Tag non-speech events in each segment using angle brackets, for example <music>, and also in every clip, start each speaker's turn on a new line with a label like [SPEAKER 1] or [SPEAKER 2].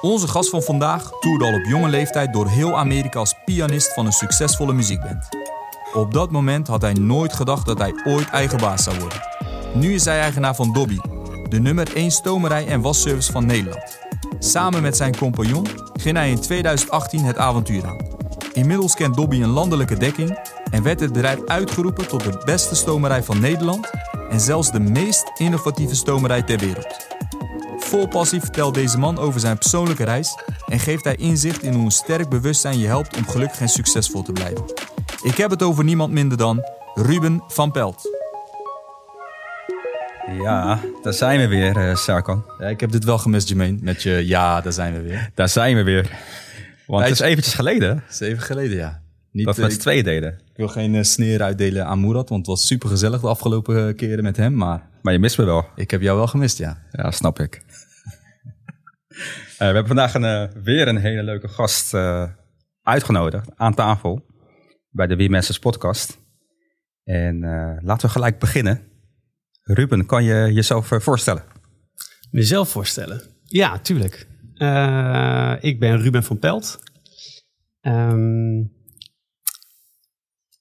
[SPEAKER 1] Onze gast van vandaag toerde al op jonge leeftijd door heel Amerika als pianist van een succesvolle muziekband. Op dat moment had hij nooit gedacht dat hij ooit eigen baas zou worden. Nu is hij eigenaar van Dobby, de nummer 1 stomerij en wasservice van Nederland. Samen met zijn compagnon ging hij in 2018 het avontuur aan. Inmiddels kent Dobby een landelijke dekking en werd het bedrijf uitgeroepen tot de beste stomerij van Nederland en zelfs de meest innovatieve stomerij ter wereld. Vol passie vertelt deze man over zijn persoonlijke reis en geeft hij inzicht in hoe een sterk bewustzijn je helpt om gelukkig en succesvol te blijven. Ik heb het over niemand minder dan Ruben van Pelt.
[SPEAKER 2] Ja, daar zijn we weer, uh.
[SPEAKER 1] Ja, ik heb dit wel gemist, Jermaine, met je ja, daar zijn we weer.
[SPEAKER 2] Daar zijn we weer. Want het is eventjes geleden.
[SPEAKER 1] Het is even geleden, ja.
[SPEAKER 2] Niet, dat we met z'n tweeën deden.
[SPEAKER 1] Ik wil geen uh, sneer uitdelen aan Moerad, want het was super gezellig de afgelopen keren met hem. Maar,
[SPEAKER 2] maar je mist me wel.
[SPEAKER 1] Ik heb jou wel gemist, ja.
[SPEAKER 2] Ja, snap ik. Uh, we hebben vandaag een, weer een hele leuke gast uitgenodigd aan tafel bij de WeMasters podcast. En laten we gelijk beginnen. Ruben, kan je jezelf voorstellen?
[SPEAKER 3] Mezelf voorstellen? Ja, tuurlijk. Ik ben Ruben van Pelt. Um,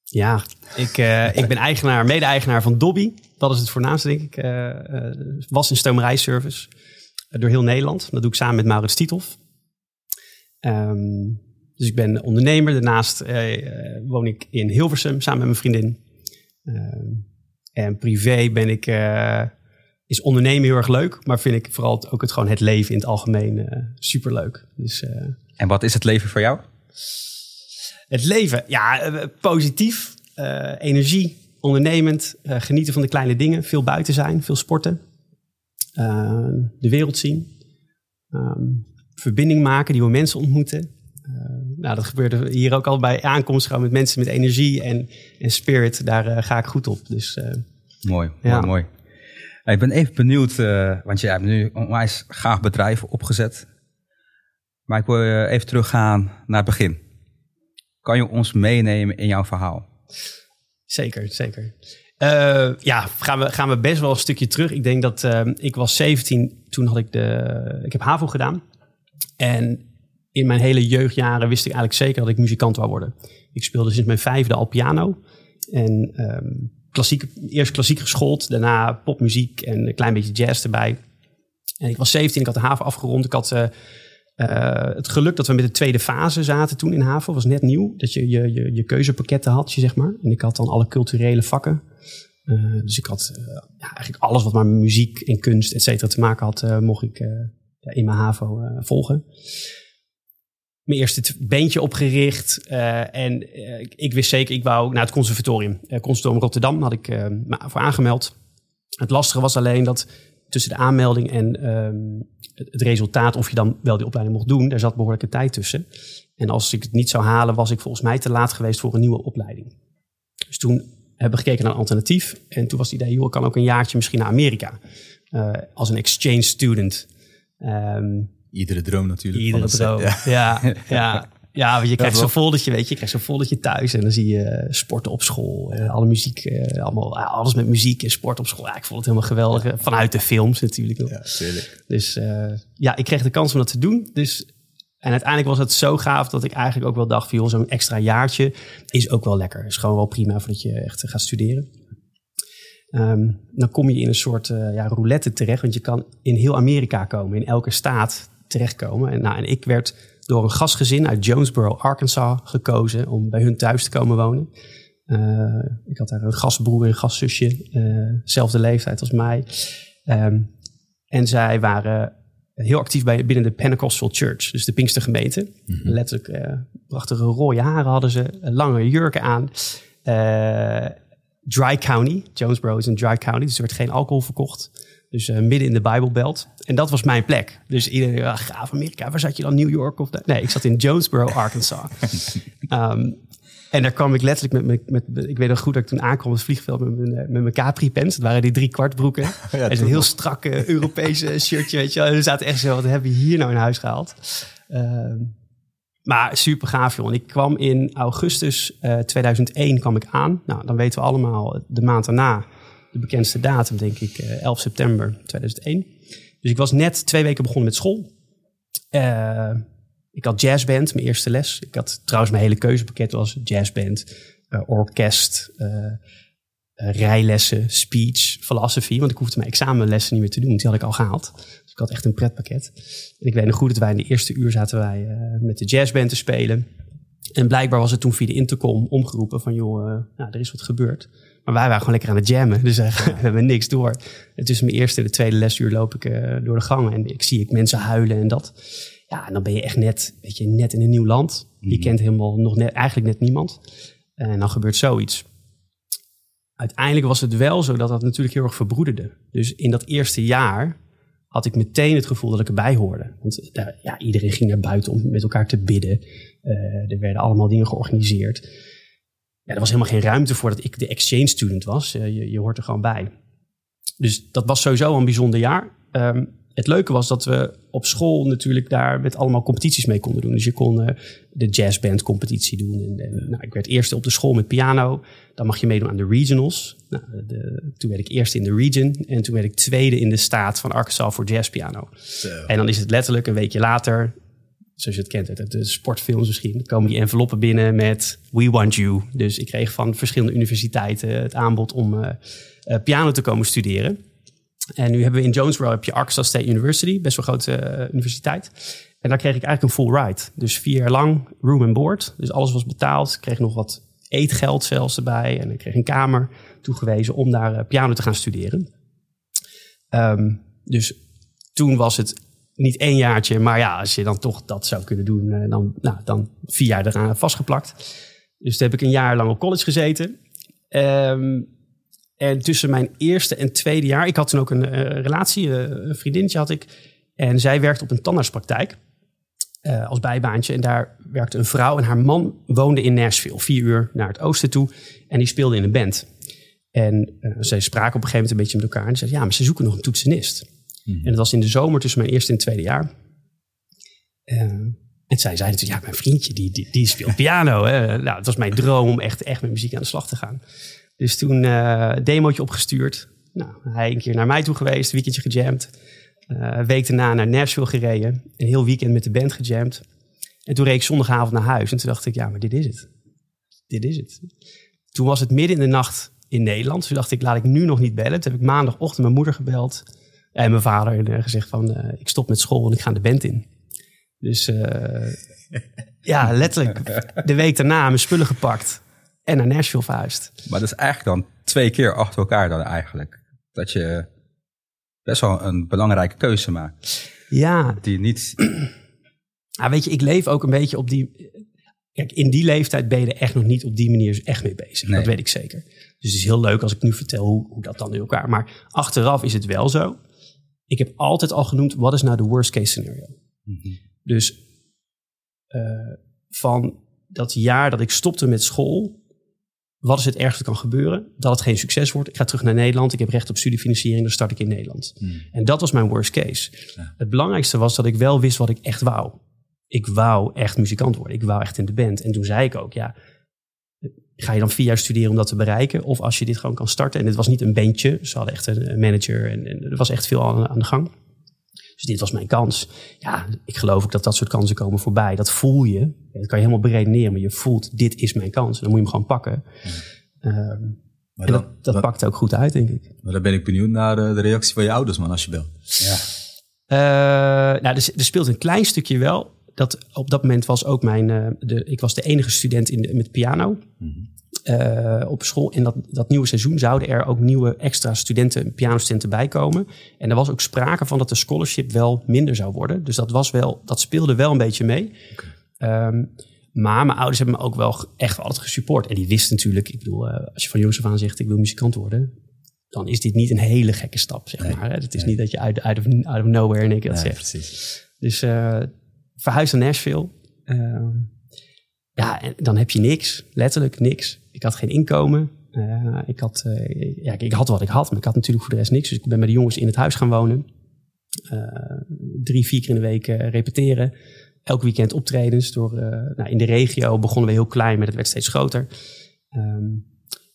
[SPEAKER 3] ja, ik, ik ben eigenaar, mede-eigenaar van Dobby. Dat is het voornaamste, denk ik. Uh, was een stomerijservice door heel Nederland. Dat doe ik samen met Maurits Tiethoff. Um, dus ik ben ondernemer. Daarnaast woon ik in Hilversum samen met mijn vriendin. Um, en privé ben ik, uh, is ondernemen heel erg leuk, maar vind ik vooral ook het, gewoon het leven in het algemeen uh, superleuk. Dus,
[SPEAKER 2] en wat is het leven voor jou?
[SPEAKER 3] Het leven, ja, positief, energie, ondernemend, genieten van de kleine dingen, veel buiten zijn, veel sporten, de wereld zien, um, verbinding maken, nieuwe mensen ontmoeten. nou, dat gebeurde hier ook al bij aankomst gewoon met mensen met energie en, en spirit. Daar ga ik goed op. Dus
[SPEAKER 2] Mooi, ja. mooi, mooi. Ik ben even benieuwd, uh, want jij hebt nu een onwijs gaaf bedrijf opgezet. Maar ik wil even teruggaan naar het begin. Kan je ons meenemen in jouw verhaal?
[SPEAKER 3] Zeker, zeker. Uh, ja, gaan we, gaan we best wel een stukje terug. Ik denk dat ik was 17, toen had ik de. Ik heb HAVO gedaan. En in mijn hele jeugdjaren wist ik eigenlijk zeker dat ik muzikant wou worden. Ik speelde sinds mijn vijfde al piano. En um, klassiek, eerst klassiek geschoold, daarna popmuziek en een klein beetje jazz erbij. En ik was 17, ik had de haven afgerond. Ik had uh, uh, het geluk dat we met de tweede fase zaten toen in haven. was net nieuw, dat je je, je, je keuzepakketten had, zeg maar. En ik had dan alle culturele vakken. Uh, dus ik had ja, eigenlijk alles wat maar muziek en kunst, et cetera, te maken had, mocht ik in mijn HAVO volgen mijn eerste beentje opgericht. En ik wist zeker, ik wou naar het conservatorium. Conservatorium Rotterdam had ik me voor aangemeld. Het lastige was alleen dat tussen de aanmelding en um, het resultaat, of je dan wel die opleiding mocht doen, daar zat behoorlijke tijd tussen. En als ik het niet zou halen, was ik volgens mij te laat geweest voor een nieuwe opleiding. Dus toen hebben we gekeken naar een alternatief. En toen was het idee, joh, ik kan ook een jaartje misschien naar Amerika. als een exchange student. Um,
[SPEAKER 1] Iedere droom natuurlijk.
[SPEAKER 3] Iedere droom, <laughs> ja. ja. ja. <laughs> Ja, want je krijgt zo'n foldertje, weet je. Je krijgt zo'n foldertje thuis en dan zie je eh, sporten op school. Uh, alle muziek, uh, allemaal, alles met muziek en sport op school. Ja, ik vond het helemaal geweldig. Vanuit de films natuurlijk.
[SPEAKER 1] Ja, zeker.
[SPEAKER 3] Dus ja, ik kreeg de kans om dat te doen. Dus, en uiteindelijk was het zo gaaf dat ik eigenlijk ook wel dacht... van zo'n extra jaartje is ook wel lekker. Is gewoon wel prima voordat je echt gaat studeren. Um, dan kom je in een soort ja, roulette terecht. Want je kan in heel Amerika komen. In elke staat terechtkomen. En, nou, en ik werd door een gastgezin uit Jonesboro, Arkansas gekozen om bij hun thuis te komen wonen. Uh, ik had daar een gastbroer en gastzusje, uh, zelfde leeftijd als mij. Um, en zij waren heel actief bij, binnen de Pentecostal Church, dus de Pinkstergemeente. Mm -hmm. Letterlijk uh, prachtige rode haren hadden ze, lange jurken aan. dry County, Jonesboro is een dry county, dus er werd geen alcohol verkocht. Dus uh, midden in de Bijbelbelt. En dat was mijn plek. Dus iedereen, ja, gaaf Amerika, waar zat je dan? New York? Of nee, ik zat in Jonesboro, Arkansas. um, <laughs> en daar kwam ik letterlijk met, met, met, ik weet nog goed dat ik toen aankwam op het vliegveld met mijn, met mijn Capri-pants. Dat waren die drie kwart broeken. <laughs> Ja, en een heel strakke Europese <laughs> shirtje, weet je wel. En we zaten echt zo, wat heb je hier nou in huis gehaald? Um, maar super gaaf, joh. En ik kwam in augustus uh, 2001 kwam ik aan. Nou, dan weten we allemaal, de maand daarna de bekendste datum, denk ik, 11 eh, september 2001. Dus ik was net twee weken begonnen met school. Uh, ik had jazzband, mijn eerste les. Ik had trouwens mijn hele keuzepakket was jazzband, uh, orkest, rijlessen, speech, philosophy. Want ik hoefde mijn examenlessen niet meer te doen, die had ik al gehaald. Dus ik had echt een pretpakket. En ik weet nog goed dat wij in de eerste uur zaten wij met de jazzband te spelen. En blijkbaar was het toen via de intercom omgeroepen van joh, nou, er is wat gebeurd. Maar wij waren gewoon lekker aan het jammen, dus uh, <laughs> we hebben niks door. En tussen mijn eerste en de tweede lesuur loop ik uh, door de gangen en ik zie ik mensen huilen en dat. Ja, en dan ben je echt net, weet je, net in een nieuw land. Je
[SPEAKER 2] Mhm.
[SPEAKER 3] kent helemaal nog net, eigenlijk net niemand. En dan gebeurt zoiets. Uiteindelijk was het wel zo dat dat natuurlijk heel erg verbroederde. Dus in dat eerste jaar had ik meteen het gevoel dat ik erbij hoorde. Want uh, ja, iedereen ging naar buiten om met elkaar te bidden. Uh, er werden allemaal dingen georganiseerd. Ja, er was helemaal geen ruimte voor dat ik de exchange student was. Uh, je, je hoort er gewoon bij. Dus dat was sowieso een bijzonder jaar. Um, het leuke was dat we op school natuurlijk daar met allemaal competities mee konden doen. Dus je kon uh, de jazzband competitie doen. En, en, nou, ik werd eerste op de school met piano. Dan mag je meedoen aan de regionals. Nou, de, toen werd ik eerste in de region. En toen werd ik tweede in de staat van Arkansas voor jazzpiano. Zo. En dan is het letterlijk een weekje later zoals je het kent uit de sportfilms misschien, komen die enveloppen binnen met We Want You. Dus ik kreeg van verschillende universiteiten het aanbod om uh, uh, piano te komen studeren. En nu hebben we in Jonesboro heb je Arkansas State University, best wel grote uh, universiteit. En daar kreeg ik eigenlijk een full ride. Dus vier jaar lang room and board. Dus alles was betaald. Ik kreeg nog wat eetgeld zelfs erbij. En ik kreeg een kamer toegewezen om daar piano te gaan studeren. Um, dus toen was het niet één jaartje, maar ja, als je dan toch dat zou kunnen doen, uh, dan, nou, dan vier jaar eraan vastgeplakt. Dus toen heb ik een jaar lang op college gezeten. Um, en tussen mijn eerste en tweede jaar, ik had toen ook een uh, relatie, uh, een vriendinnetje had ik. En zij werkte op een tandartspraktijk als bijbaantje. En daar werkte een vrouw en haar man woonde in Nashville, vier uur naar het oosten toe. En die speelde in een band. En zij spraken op een gegeven moment een beetje met elkaar. En ze zei, ja, maar ze zoeken nog een toetsenist. Mm-hmm. En dat was in de zomer tussen mijn eerste en tweede jaar. en zij zei natuurlijk, ja, mijn vriendje, die, die, die speelt piano. Hè. Nou, het was mijn droom om echt, echt met muziek aan de slag te gaan. Dus toen uh, demootje opgestuurd. Nou, hij een keer naar mij toe geweest, weekendje gejamd. Uh, week daarna naar Nashville gereden. Een heel weekend met de band gejamd. En toen reed ik zondagavond naar huis. En toen dacht ik, ja, maar dit is het. Dit is het. Toen was het midden in de nacht in Nederland. Toen dacht ik, laat ik nu nog niet bellen. Toen heb ik maandagochtend mijn moeder gebeld. En mijn vader en gezegd van, uh, ik stop met school en ik ga de band in. Dus <laughs> ja, letterlijk de week daarna mijn spullen gepakt en naar Nashville verhuisd.
[SPEAKER 2] Maar dat is eigenlijk dan twee keer achter elkaar dan eigenlijk. Dat je best wel een belangrijke keuze maakt.
[SPEAKER 3] Ja.
[SPEAKER 2] Die niet... <clears throat>
[SPEAKER 3] Ja, weet je, ik leef ook een beetje op die... Kijk, in die leeftijd ben je er echt nog niet op die manier echt mee bezig. Nee. Dat weet ik zeker. Dus het is heel leuk als ik nu vertel hoe, hoe dat dan in elkaar... Maar achteraf is het wel zo. Ik heb altijd al genoemd, wat is nou de worst case scenario? Mm-hmm. Dus uh, van dat jaar dat ik stopte met school wat is het ergste dat kan gebeuren? Dat het geen succes wordt. Ik ga terug naar Nederland. Ik heb recht op studiefinanciering. Dan start ik in Nederland. Hmm. En dat was mijn worst case. Ja. Het belangrijkste was dat ik wel wist wat ik echt wou. Ik wou echt muzikant worden. Ik wou echt in de band. En toen zei ik ook, ja, ga je dan vier jaar studeren om dat te bereiken? Of als je dit gewoon kan starten. En het was niet een bandje. Ze hadden echt een manager. En, en er was echt veel aan, aan de gang. Dus dit was mijn kans. Ja, ik geloof ook dat dat soort kansen komen voorbij. Dat voel je. Dat kan je helemaal beredeneren, maar je voelt, dit is mijn kans. En dan moet je hem gewoon pakken. Ja. Um, maar en dan, dat, dat wat, pakt ook goed uit, denk ik.
[SPEAKER 1] Maar dan ben ik benieuwd naar de, de reactie van je ouders, man, als je belt.
[SPEAKER 2] Ja.
[SPEAKER 3] Uh, nou, er, er, speelt een klein stukje wel. Dat op dat moment was ook mijn... Uh, de, ik was de enige student in de, met piano. Mm-hmm. Uh, op school. En dat, dat nieuwe seizoen zouden er ook nieuwe extra studenten, pianostudenten bij komen. En er was ook sprake van dat de scholarship wel minder zou worden. Dus dat, was wel, dat speelde wel een beetje mee. Okay. Um, maar mijn ouders hebben me ook wel echt altijd gesupport. En die wisten natuurlijk, ik bedoel, uh, als je van jongs af aan zegt ik wil muzikant worden. Dan is dit niet een hele gekke stap, zeg nee, maar. Het is nee. niet dat je uit, out, of, out of nowhere in één keer dat
[SPEAKER 1] nee,
[SPEAKER 3] zegt.
[SPEAKER 1] Precies.
[SPEAKER 3] Dus uh, verhuis naar Nashville. Uh, ja, en dan heb je niks. Letterlijk niks. Ik had geen inkomen. Uh, ik, had, uh, ja, ik had wat ik had, maar ik had natuurlijk voor de rest niks. Dus ik ben met de jongens in het huis gaan wonen. Uh, drie, vier keer in de week repeteren. Elk weekend optredens. Door, nou, in de regio begonnen we heel klein, maar het werd steeds groter. Um,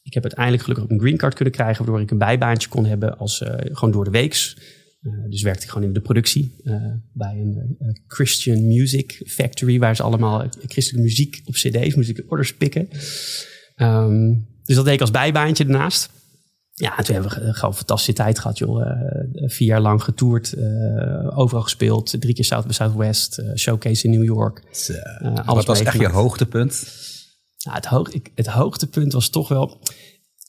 [SPEAKER 3] ik heb uiteindelijk gelukkig ook een green card kunnen krijgen, waardoor ik een bijbaantje kon hebben als gewoon door de weeks. Uh, dus werkte ik gewoon in de productie uh, bij een uh, Christian Music Factory, waar ze allemaal christelijke muziek op CD's, moest ik orders pikken. Um, dus dat deed ik als bijbaantje daarnaast. Ja, en toen hebben we gewoon een fantastische tijd gehad, joh. vier jaar lang getoerd, overal gespeeld, drie keer South by Southwest, showcase in New York.
[SPEAKER 2] Wat was echt je hoogtepunt?
[SPEAKER 3] Nou, het, hoog, ik, het hoogtepunt was toch wel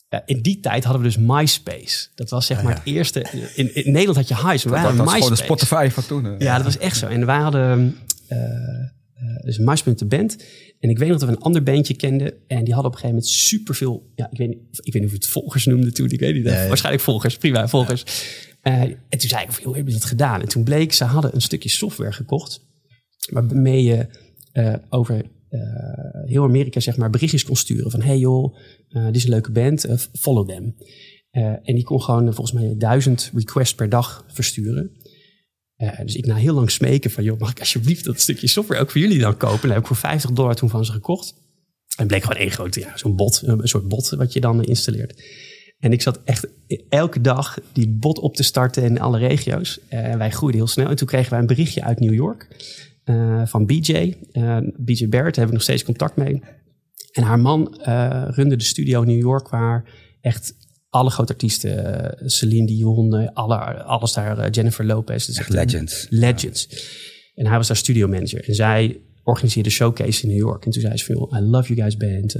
[SPEAKER 3] ja, in die tijd hadden we dus MySpace. Dat was zeg maar het eerste. In, in, Nederland had je Highs.
[SPEAKER 2] Dat, dat was gewoon de Spotify van toen.
[SPEAKER 3] Ja, dat was echt zo. En wij hadden uh, uh, dus MySpace de band. En ik weet nog dat we een ander bandje kenden. En die hadden op een gegeven moment superveel... Ja, ik weet niet, ik weet niet of het volgers noemde toen. Ik weet niet. Nee. Waarschijnlijk volgers. Prima, volgers. En toen zei ik, hoe hebben ze dat gedaan? En toen bleek, ze hadden een stukje software gekocht. Waarmee je over heel Amerika zeg maar berichtjes kon sturen van hey joh, uh, dit is een leuke band, uh, follow them. en die kon gewoon volgens mij duizend requests per dag versturen. dus ik na heel lang smeken van joh, mag ik alsjeblieft dat stukje software ook voor jullie dan kopen? En heb ik voor 50 dollar toen van ze gekocht. En bleek gewoon één grote, ja, zo'n bot, een soort bot wat je dan installeert. En ik zat echt elke dag die bot op te starten in alle regio's. En wij groeiden heel snel. En toen kregen wij een berichtje uit New York. Uh, van BJ. Uh, BJ Barrett, daar heb ik nog steeds contact mee. En haar man uh, runde de studio in New York, waar echt alle grote artiesten, Celine Dion, alle, alles daar, Jennifer Lopez.
[SPEAKER 2] Dus echt legends.
[SPEAKER 3] Legends. En hij was daar studio manager. En zij organiseerde showcase in New York. En toen zei ze van, I love you guys band.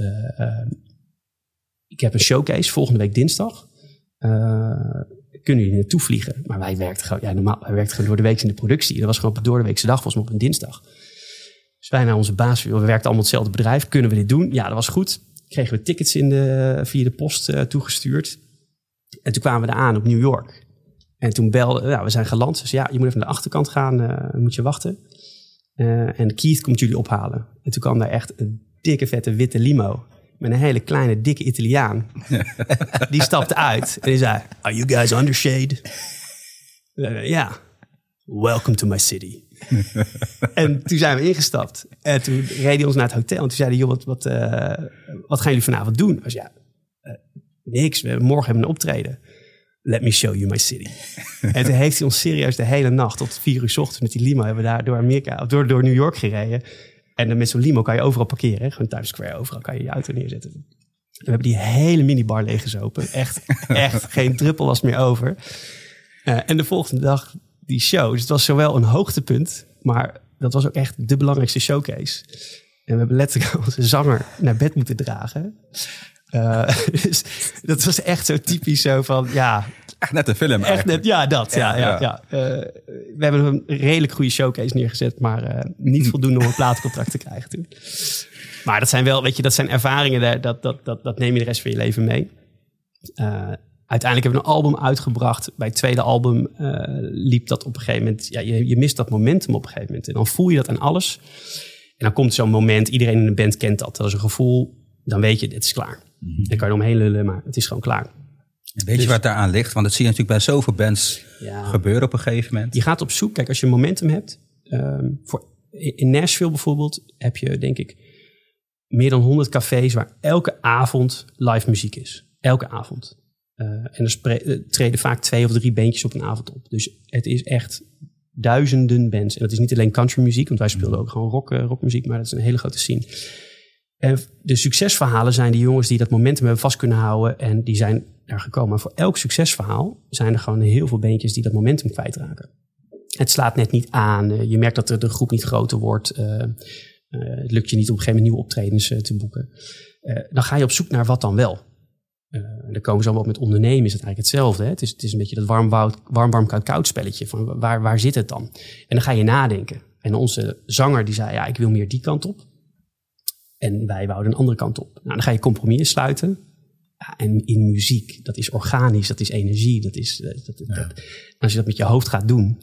[SPEAKER 3] ik heb een showcase volgende week dinsdag kunnen jullie naartoe vliegen? Maar wij werkten gewoon, ja, normaal, wij werkten gewoon door de week in de productie. Dat was gewoon op door de weekse dag, volgens mij op een dinsdag. Dus wij naar onze baas, we werkten allemaal hetzelfde bedrijf. Kunnen we dit doen? Ja, dat was goed. Kregen we tickets in de, via de post uh, toegestuurd. En toen kwamen we aan op New York. En toen belden, ja, we zijn geland. Dus ja, je moet even naar de achterkant gaan, uh, moet je wachten. Uh, en Keith komt jullie ophalen. En toen kwam daar echt een dikke, vette witte limo met een hele kleine, dikke Italiaan. <laughs> die stapte uit en die zei: Are you guys under shade? Ja. Welcome to my city. <laughs> en toen zijn we ingestapt. En toen reden hij ons naar het hotel. En toen zeiden joh, wat, wat, uh, wat gaan jullie vanavond doen? Was ja, uh, niks. We morgen hebben een optreden. Let me show you my city. <laughs> en toen heeft hij ons serieus de hele nacht tot vier uur s ochtends met die limo hebben we daar door Amerika, of door, door New York gereden. En met zo'n limo kan je overal parkeren. Hè? Gewoon Times Square, overal kan je je auto neerzetten. we hebben die hele minibar leeggezopen. Echt, <laughs> echt geen druppel was meer over. Uh, en de volgende dag die show. Dus het was zowel een hoogtepunt, maar dat was ook echt de belangrijkste showcase. En we hebben letterlijk <laughs> onze zanger naar bed moeten dragen. Uh, <laughs> dus dat was echt zo typisch zo van, ja,
[SPEAKER 2] Echt net een film
[SPEAKER 3] Echt net, ja, dat. Ja, ja, ja. Uh, we hebben een redelijk goede showcase neergezet, maar uh, niet voldoende om een plaatcontract te krijgen toen. Maar dat zijn wel, weet je, dat zijn ervaringen, dat, dat, dat, dat neem je de rest van je leven mee. Uh, uiteindelijk hebben we een album uitgebracht. Bij het tweede album liep dat op een gegeven moment, ja, je, je mist dat momentum op een gegeven moment. En dan voel je dat aan alles. En dan komt zo'n moment, iedereen in de band kent dat. Dat is een gevoel, dan weet je, het is klaar. Mm -hmm. Dan kan je omheen lullen, maar het is gewoon klaar.
[SPEAKER 2] Weet je dus- wat daaraan ligt? Want dat zie je natuurlijk bij zoveel bands ja. gebeuren op een gegeven moment.
[SPEAKER 3] Je gaat op zoek. Kijk, als je momentum hebt. Um, voor, in Nashville bijvoorbeeld heb je denk ik meer dan 100 cafés waar elke avond live muziek is. Elke avond. Uh, en er treden vaak twee of drie bandjes op een avond op. Dus het is echt duizenden bands. En dat is niet alleen country muziek, want wij speelden mm. ook gewoon rock, uh, rockmuziek, maar dat is een hele grote scene. De succesverhalen zijn die jongens die dat momentum hebben vast kunnen houden en die zijn daar gekomen. Maar voor elk succesverhaal zijn er gewoon heel veel beentjes die dat momentum kwijtraken. Het slaat net niet aan. Eh, je merkt dat de, de groep niet groter wordt. Uh, uh, het lukt je niet op een gegeven moment nieuwe optredens te boeken. dan ga je op zoek naar wat dan wel. en dan komen ze allemaal op met ondernemen is het eigenlijk hetzelfde. Hè? Het, is, het is een beetje dat warm, warm, warm, koud, koud spelletje. Van waar, waar zit het dan? En dan ga je nadenken. En onze zanger die zei, ja, ik wil meer die kant op. En wij wouden een andere kant op. Nou, dan ga je compromissen sluiten. Ja, en in muziek, dat is organisch, dat is energie. Dat is, eh, dat, ja. dat, als je dat met je hoofd gaat doen,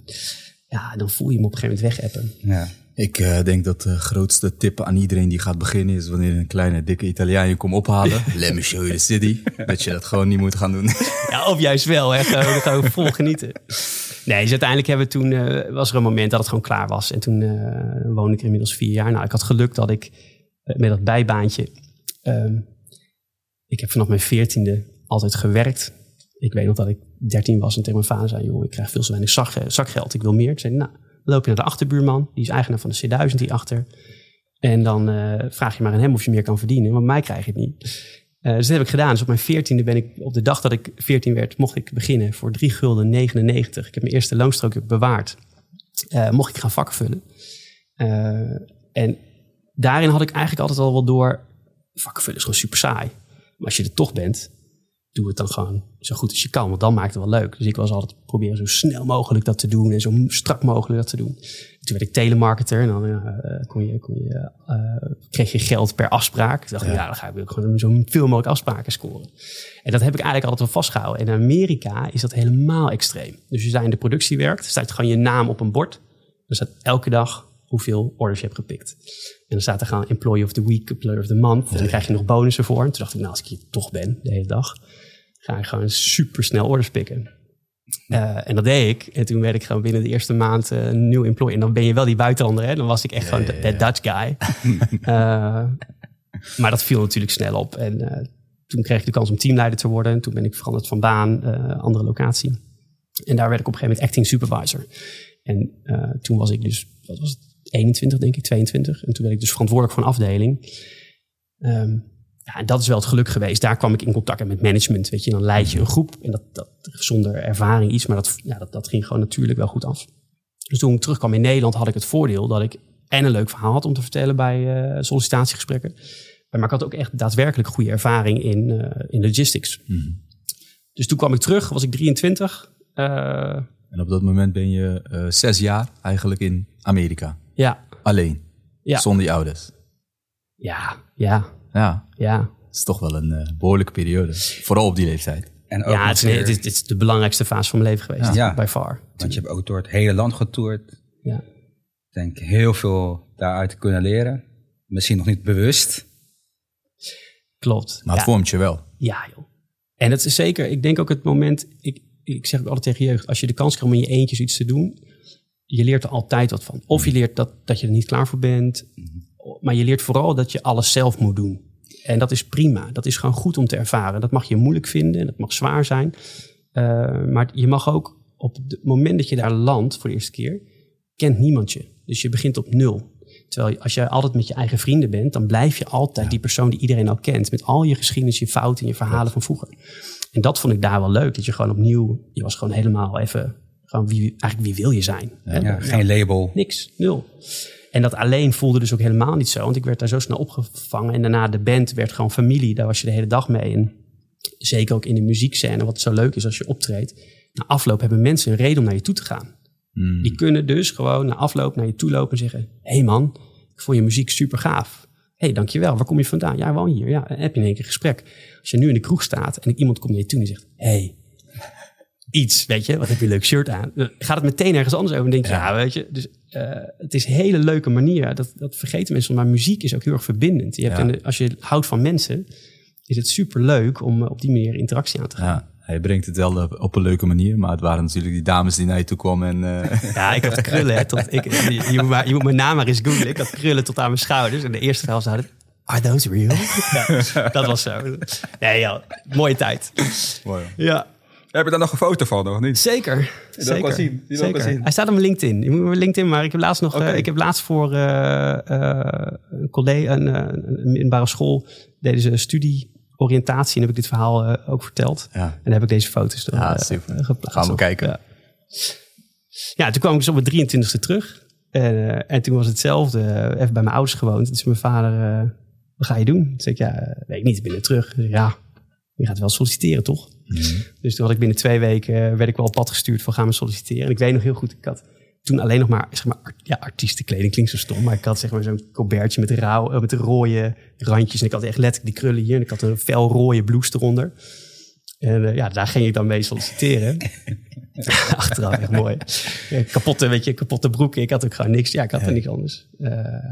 [SPEAKER 3] ja, dan voel je hem op een gegeven moment wegappen.
[SPEAKER 1] Ja. Ik uh, denk dat de grootste tip aan iedereen die gaat beginnen is wanneer een kleine dikke Italiaan je komt ophalen. <laughs> Let me show you the city. dat je dat gewoon niet moet gaan doen. <laughs>
[SPEAKER 3] ja, of juist wel, hè. Gewoon, gewoon vol genieten. Nee, dus uiteindelijk hebben we toen, uh, was er een moment dat het gewoon klaar was. En toen uh, woonde ik er inmiddels vier jaar. Nou, ik had geluk dat ik met dat bijbaantje. Um, ik heb vanaf mijn veertiende altijd gewerkt Ik weet nog dat ik 13 was en tegen mijn vader zei: Joh, ik krijg veel te weinig zak, zakgeld, ik wil meer. Toen zei Nou, loop je naar de achterbuurman, die is eigenaar van de C1000 hierachter. En dan eh, vraag je maar aan hem of je meer kan verdienen, want mij krijg je het niet. Eh, dus dat heb ik gedaan. Dus op mijn veertiende ben ik, op de dag dat ik 14 werd, mocht ik beginnen voor 3 gulden 99. Ik heb mijn eerste loonstrookje bewaard. Eh, mocht ik gaan vakken vullen. Eh, en daarin had ik eigenlijk altijd al wel door, vakken vullen is gewoon super saai. Maar als je er toch bent, doe het dan gewoon zo goed als je kan. Want dan maakt het wel leuk. Dus ik was altijd proberen zo snel mogelijk dat te doen. En zo strak mogelijk dat te doen. Toen werd ik telemarketer. En dan eh, kon je, kon je, eh, kreeg je geld per afspraak. Toen dacht ik, ja, dan ga ik gewoon zo veel mogelijk afspraken scoren. En dat heb ik eigenlijk altijd wel vastgehouden. En in Amerika is dat helemaal extreem. Dus als je daar in de productie werkt, staat gewoon je naam op een bord. Dan staat elke dag hoeveel orders je hebt gepikt. En dan staat er gewoon employee of the week, employee of the month. En dan krijg je nog bonussen voor. En toen dacht ik, nou, als ik hier toch ben de hele dag, ga ik gewoon super snel orders pikken. Uh, en dat deed ik. En toen werd ik gewoon binnen de eerste maand uh, een nieuw employee. En dan ben je wel die buitenlander. Hè? Dan was ik echt gewoon de Dutch guy. uh, <laughs> maar dat viel natuurlijk snel op. En toen kreeg ik de kans om teamleider te worden. En toen ben ik veranderd van baan, andere locatie. En daar werd ik op een gegeven moment acting supervisor. En toen was ik dus, wat was het, 21 denk ik, 22. En toen werd ik dus verantwoordelijk voor een afdeling. Um, ja, en dat is wel het geluk geweest. Daar kwam ik in contact met management. Weet je, dan leid je een groep. En dat, dat zonder ervaring iets, maar dat, ja, dat, dat ging gewoon natuurlijk wel goed af. Dus toen ik terugkwam in Nederland had ik het voordeel dat ik en een leuk verhaal had om te vertellen bij uh, sollicitatiegesprekken. Maar ik had ook echt daadwerkelijk goede ervaring in, uh, in logistics. Mm. Dus toen kwam ik terug, was ik 23. Uh,
[SPEAKER 1] en op dat moment ben je zes jaar eigenlijk in Amerika.
[SPEAKER 3] Ja.
[SPEAKER 1] Alleen.
[SPEAKER 3] Ja.
[SPEAKER 1] Zonder je ouders.
[SPEAKER 3] Ja, ja.
[SPEAKER 1] Ja.
[SPEAKER 3] Ja.
[SPEAKER 1] Het is toch wel een uh, behoorlijke periode. Vooral op die leeftijd.
[SPEAKER 2] En ook
[SPEAKER 3] Ja, het is,
[SPEAKER 2] weer-
[SPEAKER 3] het, is, het is de belangrijkste fase van mijn leven geweest.
[SPEAKER 2] Ja.
[SPEAKER 3] By far.
[SPEAKER 2] Want je hebt ook door het hele land getoerd.
[SPEAKER 3] Ja.
[SPEAKER 2] Ik denk heel veel daaruit te kunnen leren. Misschien nog niet bewust.
[SPEAKER 3] Klopt.
[SPEAKER 1] Maar het
[SPEAKER 3] ja.
[SPEAKER 1] vormt je wel.
[SPEAKER 3] Ja, joh. En het is zeker, ik denk ook het moment, ik, ik zeg ook altijd tegen jeugd, als je de kans krijgt om in je eentjes iets te doen, je leert er altijd wat van. Of je leert dat, dat je er niet klaar voor bent, maar je leert vooral dat je alles zelf moet doen. En dat is prima. Dat is gewoon goed om te ervaren. Dat mag je moeilijk vinden en dat mag zwaar zijn. Uh, maar je mag ook op het moment dat je daar landt voor de eerste keer, kent niemand je. Dus je begint op nul. Terwijl als je altijd met je eigen vrienden bent, dan blijf je altijd die persoon die iedereen al kent. Met al je geschiedenis, je fouten en je verhalen van vroeger. En dat vond ik daar wel leuk. Dat je gewoon opnieuw, je was gewoon helemaal even, gewoon wie, eigenlijk wie wil je zijn?
[SPEAKER 2] Ja, geen label.
[SPEAKER 3] Niks, nul. En dat alleen voelde dus ook helemaal niet zo. Want ik werd daar zo snel opgevangen. En daarna de band werd gewoon familie. Daar was je de hele dag mee. En zeker ook in de muziekscène, wat zo leuk is als je optreedt. Na afloop hebben mensen een reden om naar je toe te gaan.
[SPEAKER 1] Mm.
[SPEAKER 3] Die kunnen dus gewoon na afloop naar je toe lopen en zeggen... Hé hey man, ik vond je muziek super gaaf. Hé, hey, dankjewel. Waar kom je vandaan? Ja, woon hier. Ja, heb je in één keer gesprek. Als je nu in de kroeg staat en iemand komt naar je toe en zegt... Hé, hey, iets, weet je, wat heb je een leuk shirt aan? Gaat het meteen ergens anders over en denk je, ja, weet je. Dus uh, het is een hele leuke manier. Dat, dat vergeten mensen, maar muziek is ook heel erg verbindend. Je hebt
[SPEAKER 1] Ja.
[SPEAKER 3] een- als je houdt van mensen, is het super leuk om uh, op die manier interactie aan te gaan.
[SPEAKER 1] Ja, hij brengt het wel op- een leuke manier. Maar het waren natuurlijk die dames die naar je toe kwamen. En, eh, <laughs>
[SPEAKER 3] Ja, ik had krullen. Hè, tot, ik, je, je moet maar, je moet mijn naam maar eens googlen. Ik had krullen tot aan mijn schouders. En de eerste verhaal zouden Are those real? <laughs> Ja, dat was zo. Nee, ja, mooie tijd.
[SPEAKER 1] Mooi.
[SPEAKER 3] Ja,
[SPEAKER 2] Heb je daar nog een foto van, nog niet?
[SPEAKER 3] zeker.
[SPEAKER 2] wil ik
[SPEAKER 3] zeker.
[SPEAKER 2] wel zien. Die wil ik wel
[SPEAKER 3] zeker.
[SPEAKER 2] zien.
[SPEAKER 3] Hij staat op mijn LinkedIn. Je moet mijn LinkedIn, maar ik heb laatst nog, eh, ik heb laatst voor eh, eh, een collega, een, eh, een middelbare school, deden ze een studieoriëntatie en heb ik dit verhaal ook verteld.
[SPEAKER 1] Ja.
[SPEAKER 3] En dan heb ik deze foto's er,
[SPEAKER 1] Ja, super.
[SPEAKER 3] geplaatst.
[SPEAKER 1] Gaan we
[SPEAKER 3] op.
[SPEAKER 1] kijken.
[SPEAKER 3] Ja. ja, toen kwam ik dus op mijn 23e terug. En, eh, en toen was hetzelfde. even bij mijn ouders gewoond. Toen zei mijn vader, eh, wat ga je doen? Toen zei ik, ja, weet ik niet, ik ben er terug. Ja, je gaat wel solliciteren, toch? Dus toen had ik binnen twee weken, eh, werd ik wel op pad gestuurd van gaan we solliciteren. En ik weet nog heel goed, ik had toen alleen nog maar, zeg maar, ja, artiestenkleding klinkt zo stom, maar ik had zeg maar zo'n colbertje met, rauw, eh, met rode randjes. En ik had echt letterlijk die krullen hier en ik had een fel rode blouse eronder. En eh, ja, daar ging ik dan mee solliciteren. <laughs> Achteraf echt mooi. Kapotte, weet je, kapotte broeken. Ik had ook gewoon niks. Ja, ik had er niks anders.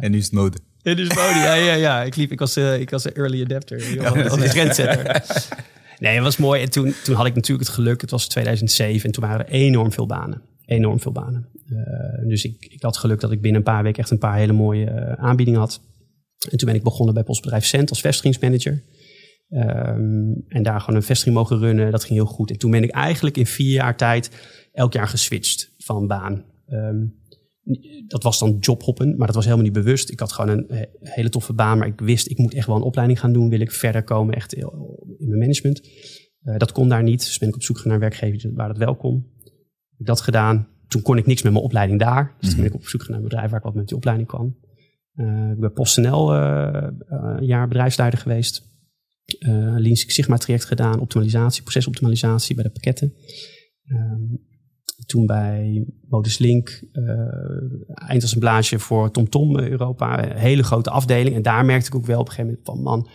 [SPEAKER 1] En nu is het mode.
[SPEAKER 3] in de mode, ja, ja, ja. Ik, liep, ik, was, ik was een early adapter. <laughs> Was, was een trendsetter. <laughs> Nee, het was mooi. En toen, toen had ik natuurlijk het geluk. Het was 2007 en toen waren er enorm veel banen. Enorm veel banen. Eh, dus ik, ik had geluk dat ik binnen een paar weken echt een paar hele mooie eh, aanbiedingen had. En toen ben ik begonnen bij postbedrijf Cent als vestigingsmanager. Ehm, en daar gewoon een vestiging mogen runnen. Dat ging heel goed. En toen ben ik eigenlijk in vier jaar tijd elk jaar geswitcht van baan. Ehm, dat was dan jobhoppen, maar dat was helemaal niet bewust. Ik had gewoon een hele toffe baan, maar ik wist, ik moet echt wel een opleiding gaan doen. Wil ik verder komen, echt in mijn management. Uh, dat kon daar niet, dus ben ik op zoek gegaan naar werkgevers waar dat wel kon. Heb ik dat gedaan. Toen kon ik niks met mijn opleiding daar. Dus toen ben ik op zoek gegaan naar een bedrijf waar ik wat met die opleiding kwam. Uh, ik ben PostNL uh, een jaar bedrijfsleider geweest. Lean Six Sigma traject gedaan, optimalisatie, procesoptimalisatie bij de pakketten. Ehm, toen bij Modus Link, uh, eindassemblage voor TomTom Tom Europa, een hele grote afdeling. En daar merkte ik ook wel op een gegeven moment van man,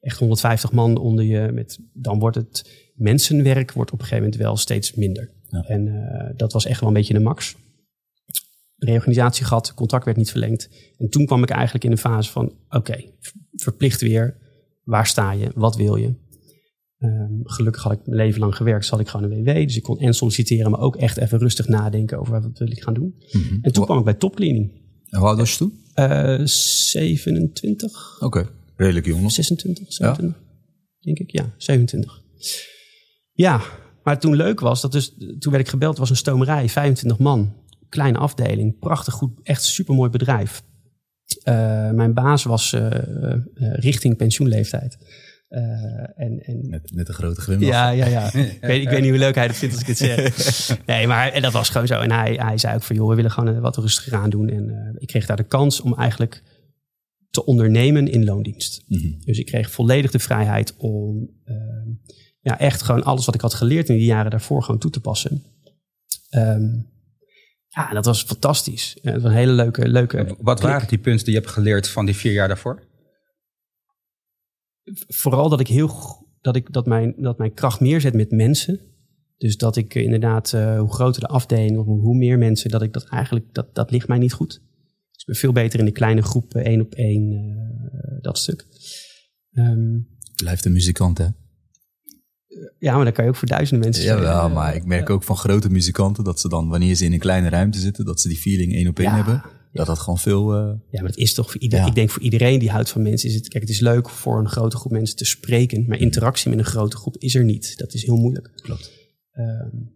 [SPEAKER 3] echt 150 man onder je. Met, dan wordt het mensenwerk wordt op een gegeven moment wel steeds minder. Ja. En uh, dat was echt wel een beetje de max. Reorganisatie gehad, contract werd niet verlengd. En toen kwam ik eigenlijk in de fase van, oké, okay, verplicht weer. Waar sta je? Wat wil je? Um, gelukkig had ik mijn leven lang gewerkt, zat ik gewoon een WW. Dus ik kon en solliciteren, maar ook echt even rustig nadenken over wat wil ik gaan doen. Mm -hmm. En toen kwam ik bij Topcleaning.
[SPEAKER 1] En hoe oud was je toen?
[SPEAKER 3] Uh, 27.
[SPEAKER 1] Oké, okay. redelijk jong nog.
[SPEAKER 3] 26, 27, ja? denk ik. Ja, 27. Ja, maar toen leuk was, dat dus, toen werd ik gebeld, was een stomerij, 25 man. Kleine afdeling, prachtig goed, echt supermooi bedrijf. Uh, mijn baas was uh, richting pensioenleeftijd. Uh, en, en,
[SPEAKER 1] met, met een grote glimlach.
[SPEAKER 3] Ja, ja, ja. <laughs> ik, weet, ik weet niet hoe leuk hij het vindt als ik het zeg. <laughs> Nee, maar en dat was gewoon zo. En hij, hij zei ook van, joh, we willen gewoon wat rustiger aan doen. En uh, ik kreeg daar de kans om eigenlijk te ondernemen in loondienst. Mm -hmm. Dus ik kreeg volledig de vrijheid om uh, ja, echt gewoon alles wat ik had geleerd in die jaren daarvoor gewoon toe te passen. Um, ja, dat was fantastisch. Het was een hele leuke... leuke
[SPEAKER 2] wat klik. waren die punten die je hebt geleerd van die vier jaar daarvoor?
[SPEAKER 3] Vooral dat ik heel dat ik dat mijn, dat mijn kracht meer zet met mensen. Dus dat ik inderdaad, uh, hoe groter de afdeling, of hoe meer mensen, dat ik dat eigenlijk, dat, dat ligt mij niet goed. Dus ik ben veel beter in de kleine groepen, één op één, uh, dat stuk. Um,
[SPEAKER 1] Blijft een muzikant, hè?
[SPEAKER 3] Ja, maar dan kan je ook voor duizenden mensen
[SPEAKER 1] Ja, wel, maar ik merk ook van grote muzikanten dat ze dan, wanneer ze in een kleine ruimte zitten, dat ze die feeling één op één ja. hebben. Dat dat gewoon veel. Uh...
[SPEAKER 3] Ja, maar het is toch voor iedereen. Ja. Ik denk voor iedereen die houdt van mensen. Is het, kijk, het is leuk voor een grote groep mensen te spreken. Maar interactie met een grote groep is er niet. Dat is heel moeilijk.
[SPEAKER 1] Klopt.
[SPEAKER 3] Um,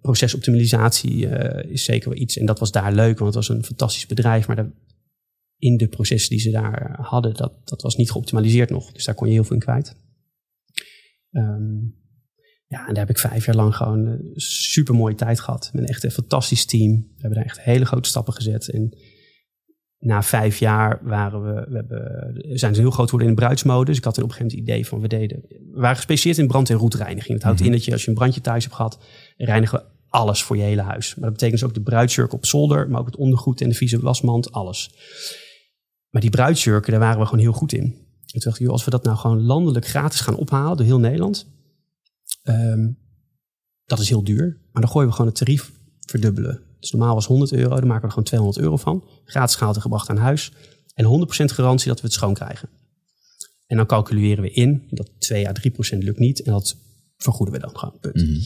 [SPEAKER 3] procesoptimalisatie uh, is zeker wel iets. En dat was daar leuk, want het was een fantastisch bedrijf. Maar de, in de processen die ze daar hadden, dat, dat was niet geoptimaliseerd nog. Dus daar kon je heel veel in kwijt. Um, ja, en daar heb ik vijf jaar lang gewoon een super mooie tijd gehad. Met echt een fantastisch team. We hebben daar echt hele grote stappen gezet. En na vijf jaar waren we, we hebben, zijn ze heel groot geworden in de bruidsmodus. Ik had een op een gegeven moment idee van, we deden, we waren gespecialiseerd in brand- en roetreiniging. Dat houdt mm -hmm. in dat je als je een brandje thuis hebt gehad, reinigen we alles voor je hele huis. Maar dat betekent dus ook de bruidsjurk op zolder, maar ook het ondergoed en de vieze wasmand, alles. Maar die bruidsjurken, daar waren we gewoon heel goed in. En toen dacht ik, joh, als we dat nou gewoon landelijk gratis gaan ophalen door heel Nederland, Um, dat is heel duur, maar dan gooien we gewoon het tarief verdubbelen. Dus normaal was 100 euro, dan maken we er gewoon 200 euro van. Gratis gehaald en gebracht aan huis. En 100% garantie dat we het schoon krijgen. En dan calculeren we in dat 2 à 3% lukt niet. En dat vergoeden we dan gewoon. Punt. Mm -hmm.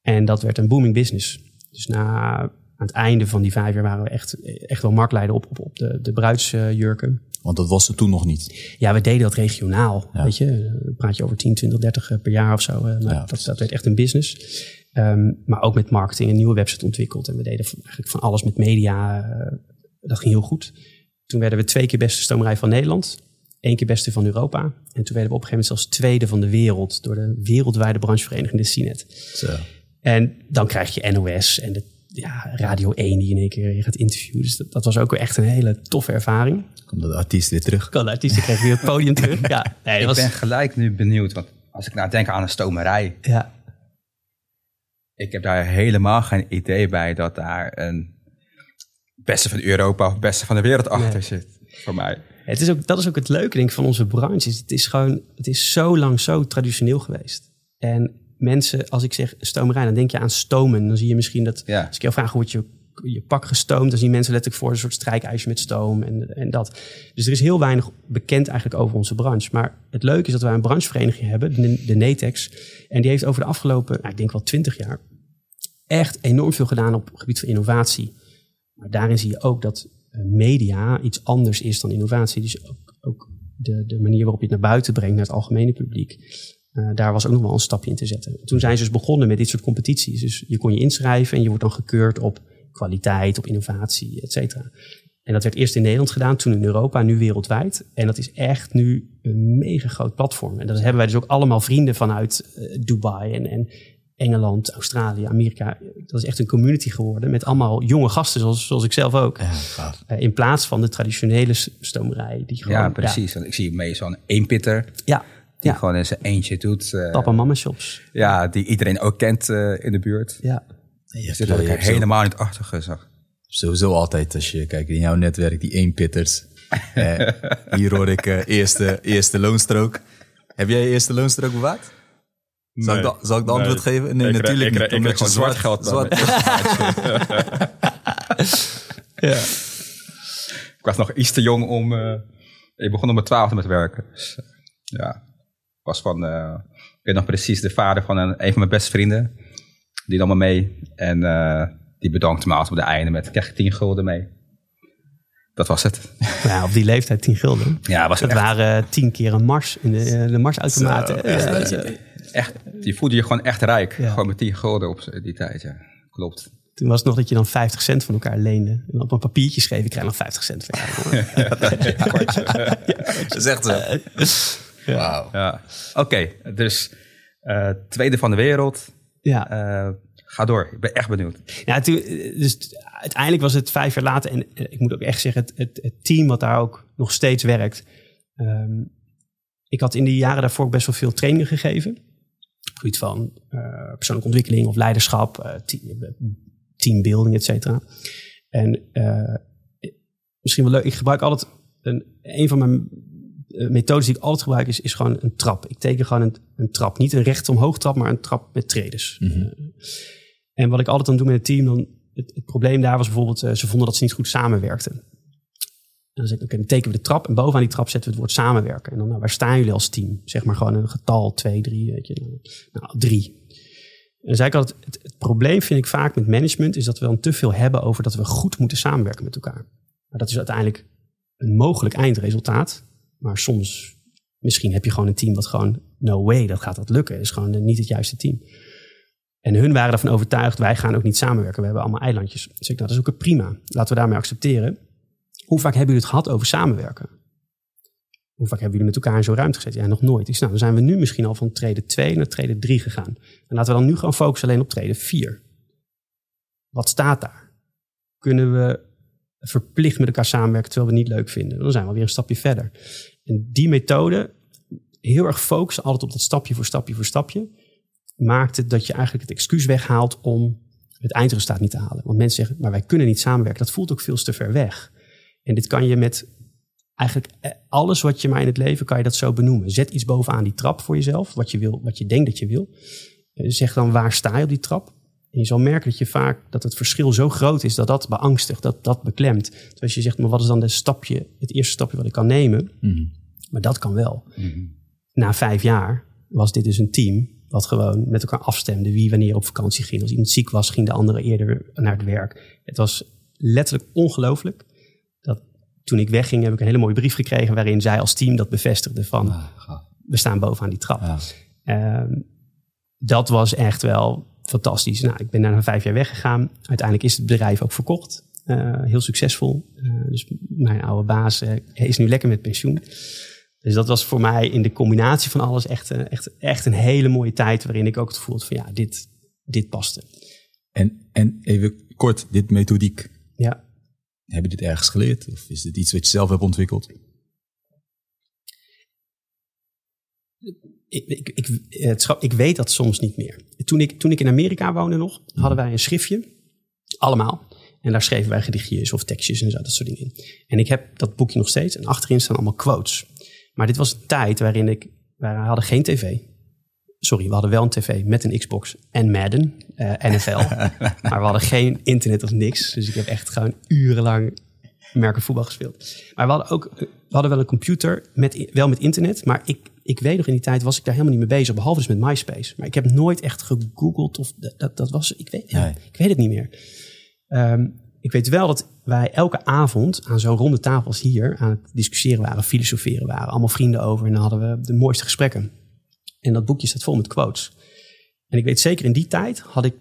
[SPEAKER 3] En dat werd een booming business. Dus na, aan het einde van die vijf jaar waren we echt, echt wel marktleider op, op, op de, de bruidsjurken.
[SPEAKER 1] Want dat was er toen nog niet.
[SPEAKER 3] Ja, we deden dat regionaal. Ja. Weet je, dan praat je over 10, 20, 30 per jaar of zo. Nou, ja, dat, dat werd echt een business. Um, maar ook met marketing, een nieuwe website ontwikkeld. En we deden eigenlijk van alles met media. Uh, dat ging heel goed. Toen werden we twee keer beste stomerij van Nederland. Eén keer beste van Europa. En toen werden we op een gegeven moment zelfs tweede van de wereld. Door de wereldwijde branchevereniging, de CNET.
[SPEAKER 1] Zo.
[SPEAKER 3] En dan krijg je NOS en de ja, Radio 1 die in één keer gaat interviewen. Dus dat, dat was ook echt een hele toffe ervaring.
[SPEAKER 1] Komt de artiest weer terug?
[SPEAKER 3] Kan de artiest kreeg weer het podium terug. Ja, nee,
[SPEAKER 2] ik
[SPEAKER 3] was...
[SPEAKER 2] ben gelijk nu benieuwd, want als ik nou denk aan een stomerij.
[SPEAKER 3] Ja.
[SPEAKER 2] Ik heb daar helemaal geen idee bij dat daar een beste van Europa of beste van de wereld achter nee. zit. Voor mij.
[SPEAKER 3] Het is ook, dat is ook het leuke denk ik, van onze branche. Het is gewoon, het is zo lang zo traditioneel geweest. En mensen, als ik zeg stomerij, dan denk je aan stomen. Dan zie je misschien dat,
[SPEAKER 2] ja.
[SPEAKER 3] als ik jou vraag hoe word je, je pak gestoomd, dan zien mensen letterlijk voor een soort strijkijsje met stoom en, en dat. Dus er is heel weinig bekend eigenlijk over onze branche. Maar het leuke is dat wij een branchevereniging hebben, de, de NETEX. En die heeft over de afgelopen, nou, ik denk wel twintig jaar, echt enorm veel gedaan op het gebied van innovatie. Maar daarin zie je ook dat media iets anders is dan innovatie. Dus ook, ook de, de manier waarop je het naar buiten brengt, naar het algemene publiek. Uh, daar was ook nog wel een stapje in te zetten. Toen zijn ze dus begonnen met dit soort competities. Dus je kon je inschrijven en je wordt dan gekeurd op kwaliteit, op innovatie, et cetera. En dat werd eerst in Nederland gedaan, toen in Europa, nu wereldwijd. En dat is echt nu een mega groot platform. En dat hebben wij dus ook allemaal vrienden vanuit uh, Dubai en, en Engeland, Australië, Amerika. Dat is echt een community geworden met allemaal jonge gasten, zoals, zoals ik zelf ook. Ja, uh, in plaats van de traditionele stomerij. Die gewoon,
[SPEAKER 2] ja, precies. Ja. Ik zie mee zo'n eenpitter.
[SPEAKER 3] Ja.
[SPEAKER 2] Die
[SPEAKER 3] ja.
[SPEAKER 2] gewoon in zijn eentje doet. Uh,
[SPEAKER 3] Papa mama shops.
[SPEAKER 2] Ja, die iedereen ook kent uh, in de buurt.
[SPEAKER 3] Ja.
[SPEAKER 2] Je zit er helemaal niet achter gezag.
[SPEAKER 1] Sowieso altijd als je kijkt in jouw netwerk, die eenpitters. uh, <laughs> hier hoor ik uh, eerste, eerste loonstrook. Heb jij je eerste loonstrook bewaard? Zal, ik, de, zal ik de antwoord
[SPEAKER 2] Nee.
[SPEAKER 1] geven? Nee,
[SPEAKER 2] Ik
[SPEAKER 1] natuurlijk
[SPEAKER 2] krijg- ik
[SPEAKER 1] niet.
[SPEAKER 2] krijg- ik gewoon zwart geld <laughs>
[SPEAKER 3] Ja.
[SPEAKER 2] Ik was nog iets te jong om... eh, ik begon om mijn twaalfde met werken. Dus, eh, ja, ik was van... eh, ik weet nog precies de vader van een, een van mijn beste vrienden. Die nam me mee. En eh, die bedankte me altijd op de einde met... Krijg je tien gulden mee? Dat was het.
[SPEAKER 3] ja, <laughs> op die leeftijd 10 gulden.
[SPEAKER 2] Ja, was
[SPEAKER 3] Dat
[SPEAKER 2] het echt,
[SPEAKER 3] waren tien keer een mars in de, eh, de marsautomaten.
[SPEAKER 1] Zo, echt
[SPEAKER 3] Ja, zo.
[SPEAKER 2] echt... Je voelde je gewoon echt rijk.
[SPEAKER 3] Ja.
[SPEAKER 2] Gewoon met tien gulden op die tijd, ja. Klopt.
[SPEAKER 3] Toen was het nog dat je dan 50 cent van elkaar leende. En op een papiertje schreef, ik krijg nog 50 cent van jou. <laughs> <laughs>
[SPEAKER 1] Dat is echt zo. Wauw.
[SPEAKER 2] Ja. Oké, dus eh, tweede van de wereld.
[SPEAKER 3] Ja.
[SPEAKER 2] Eh, ga door. Ik ben echt benieuwd.
[SPEAKER 3] Ja, toen, dus uiteindelijk was het vijf jaar later. En eh, ik moet ook echt zeggen, het, het, het team wat daar ook nog steeds werkt. ehm, ik had in die jaren daarvoor best wel veel trainingen gegeven. Op gebied van eh, persoonlijke ontwikkeling of leiderschap, eh, team, teambuilding, et cetera. En eh, misschien wel leuk, ik gebruik altijd... Een, een van mijn methodes die ik altijd gebruik is, is gewoon een trap. Ik teken gewoon een, een trap. Niet een recht omhoog trap, maar een trap met tredes. Eh, en wat ik altijd dan doe met het team, dan, het, het probleem daar was bijvoorbeeld, eh, ze vonden dat ze niet goed samenwerkten. En dan zeg ik, oké, dan tekenen we de trap en bovenaan die trap zetten we het woord samenwerken. En dan, nou, waar staan jullie als team? Zeg maar gewoon een getal, twee, drie, weet je. Nou, drie. En dan zei ik altijd, het, het probleem vind ik vaak met management, is dat we dan te veel hebben over dat we goed moeten samenwerken met elkaar. Maar dat is uiteindelijk een mogelijk eindresultaat. Maar soms, misschien heb je gewoon een team wat gewoon, no way, dat gaat dat lukken. Het is gewoon niet het juiste team. En hun waren ervan overtuigd, wij gaan ook niet samenwerken. We hebben allemaal eilandjes. Dus ik, nou, dat is ook prima. Laten we daarmee accepteren. Hoe vaak hebben jullie het gehad over samenwerken? Hoe vaak hebben jullie met elkaar in zo'n ruimte gezeten? Ja, nog nooit. Ik nou, dan zijn we nu misschien al van treden 2 naar treden 3 gegaan. En laten we dan nu gewoon focussen alleen op treden 4. Wat staat daar? Kunnen we verplicht met elkaar samenwerken terwijl we het niet leuk vinden? Dan zijn we weer een stapje verder. En die methode, heel erg focussen altijd op dat stapje voor stapje voor stapje, maakt het dat je eigenlijk het excuus weghaalt om het eindresultaat niet te halen. Want mensen zeggen, maar wij kunnen niet samenwerken. Dat voelt ook veel te ver weg. En dit kan je met eigenlijk eh, alles wat je maar in het leven kan je dat zo benoemen. Zet iets bovenaan die trap voor jezelf, wat je wil, wat je denkt dat je wil. Eh, Zeg dan waar sta je op die trap? En je zal merken dat je vaak dat het verschil zo groot is dat dat beangstigt, dat dat beklemt. Dus als je zegt, maar wat is dan de stapje, het eerste stapje wat ik kan nemen? Maar dat kan wel. Na vijf jaar was dit dus een team wat gewoon met elkaar afstemde wie wanneer op vakantie ging. Als iemand ziek was, ging de andere eerder naar het werk. Het was letterlijk ongelooflijk. Dat toen ik wegging, heb ik een hele mooie brief gekregen waarin zij als team dat bevestigde van we staan bovenaan die trap.
[SPEAKER 1] Ja.
[SPEAKER 3] Ehm, dat was echt wel fantastisch. Nou, ik ben daar na vijf jaar weggegaan. Uiteindelijk is het bedrijf ook verkocht. Eh, heel succesvol. Eh, dus mijn oude baas eh, is nu lekker met pensioen. Dus dat was voor mij in de combinatie van alles echt, echt, echt een hele mooie tijd. Waarin ik ook het gevoel had van ja, dit, dit paste.
[SPEAKER 1] En, en even kort, dit methodiek.
[SPEAKER 3] Ja.
[SPEAKER 1] Heb je dit ergens geleerd? Of is dit iets wat je zelf hebt ontwikkeld?
[SPEAKER 3] Ik, ik, ik, het ik weet dat soms niet meer. Toen ik, toen ik in Amerika woonde nog, hadden wij een schriftje. Allemaal. En daar schreven wij gedichtjes of tekstjes en zo, dat soort dingen in. En ik heb dat boekje nog steeds. En achterin staan allemaal quotes. Maar dit was een tijd waarin ik... Waar we hadden geen tv. Sorry, we hadden wel een tv met een Xbox en Madden, eh, NFL. <laughs> maar we hadden geen internet of niks. Dus ik heb echt gewoon urenlang merken voetbal gespeeld. Maar we hadden ook we hadden wel een computer, met, wel met internet. Maar ik, ik weet nog in die tijd was ik daar helemaal niet mee bezig. Behalve dus met MySpace. Maar ik heb nooit echt gegoogeld. Of dat, dat, dat was, ik weet, ja, ik weet het niet meer. Ehm, ik weet wel dat wij elke avond aan zo'n ronde tafel als hier aan het discussiëren waren, filosoferen waren. Allemaal vrienden over en dan hadden we de mooiste gesprekken. En dat boekje staat vol met quotes. En ik weet zeker in die tijd had ik,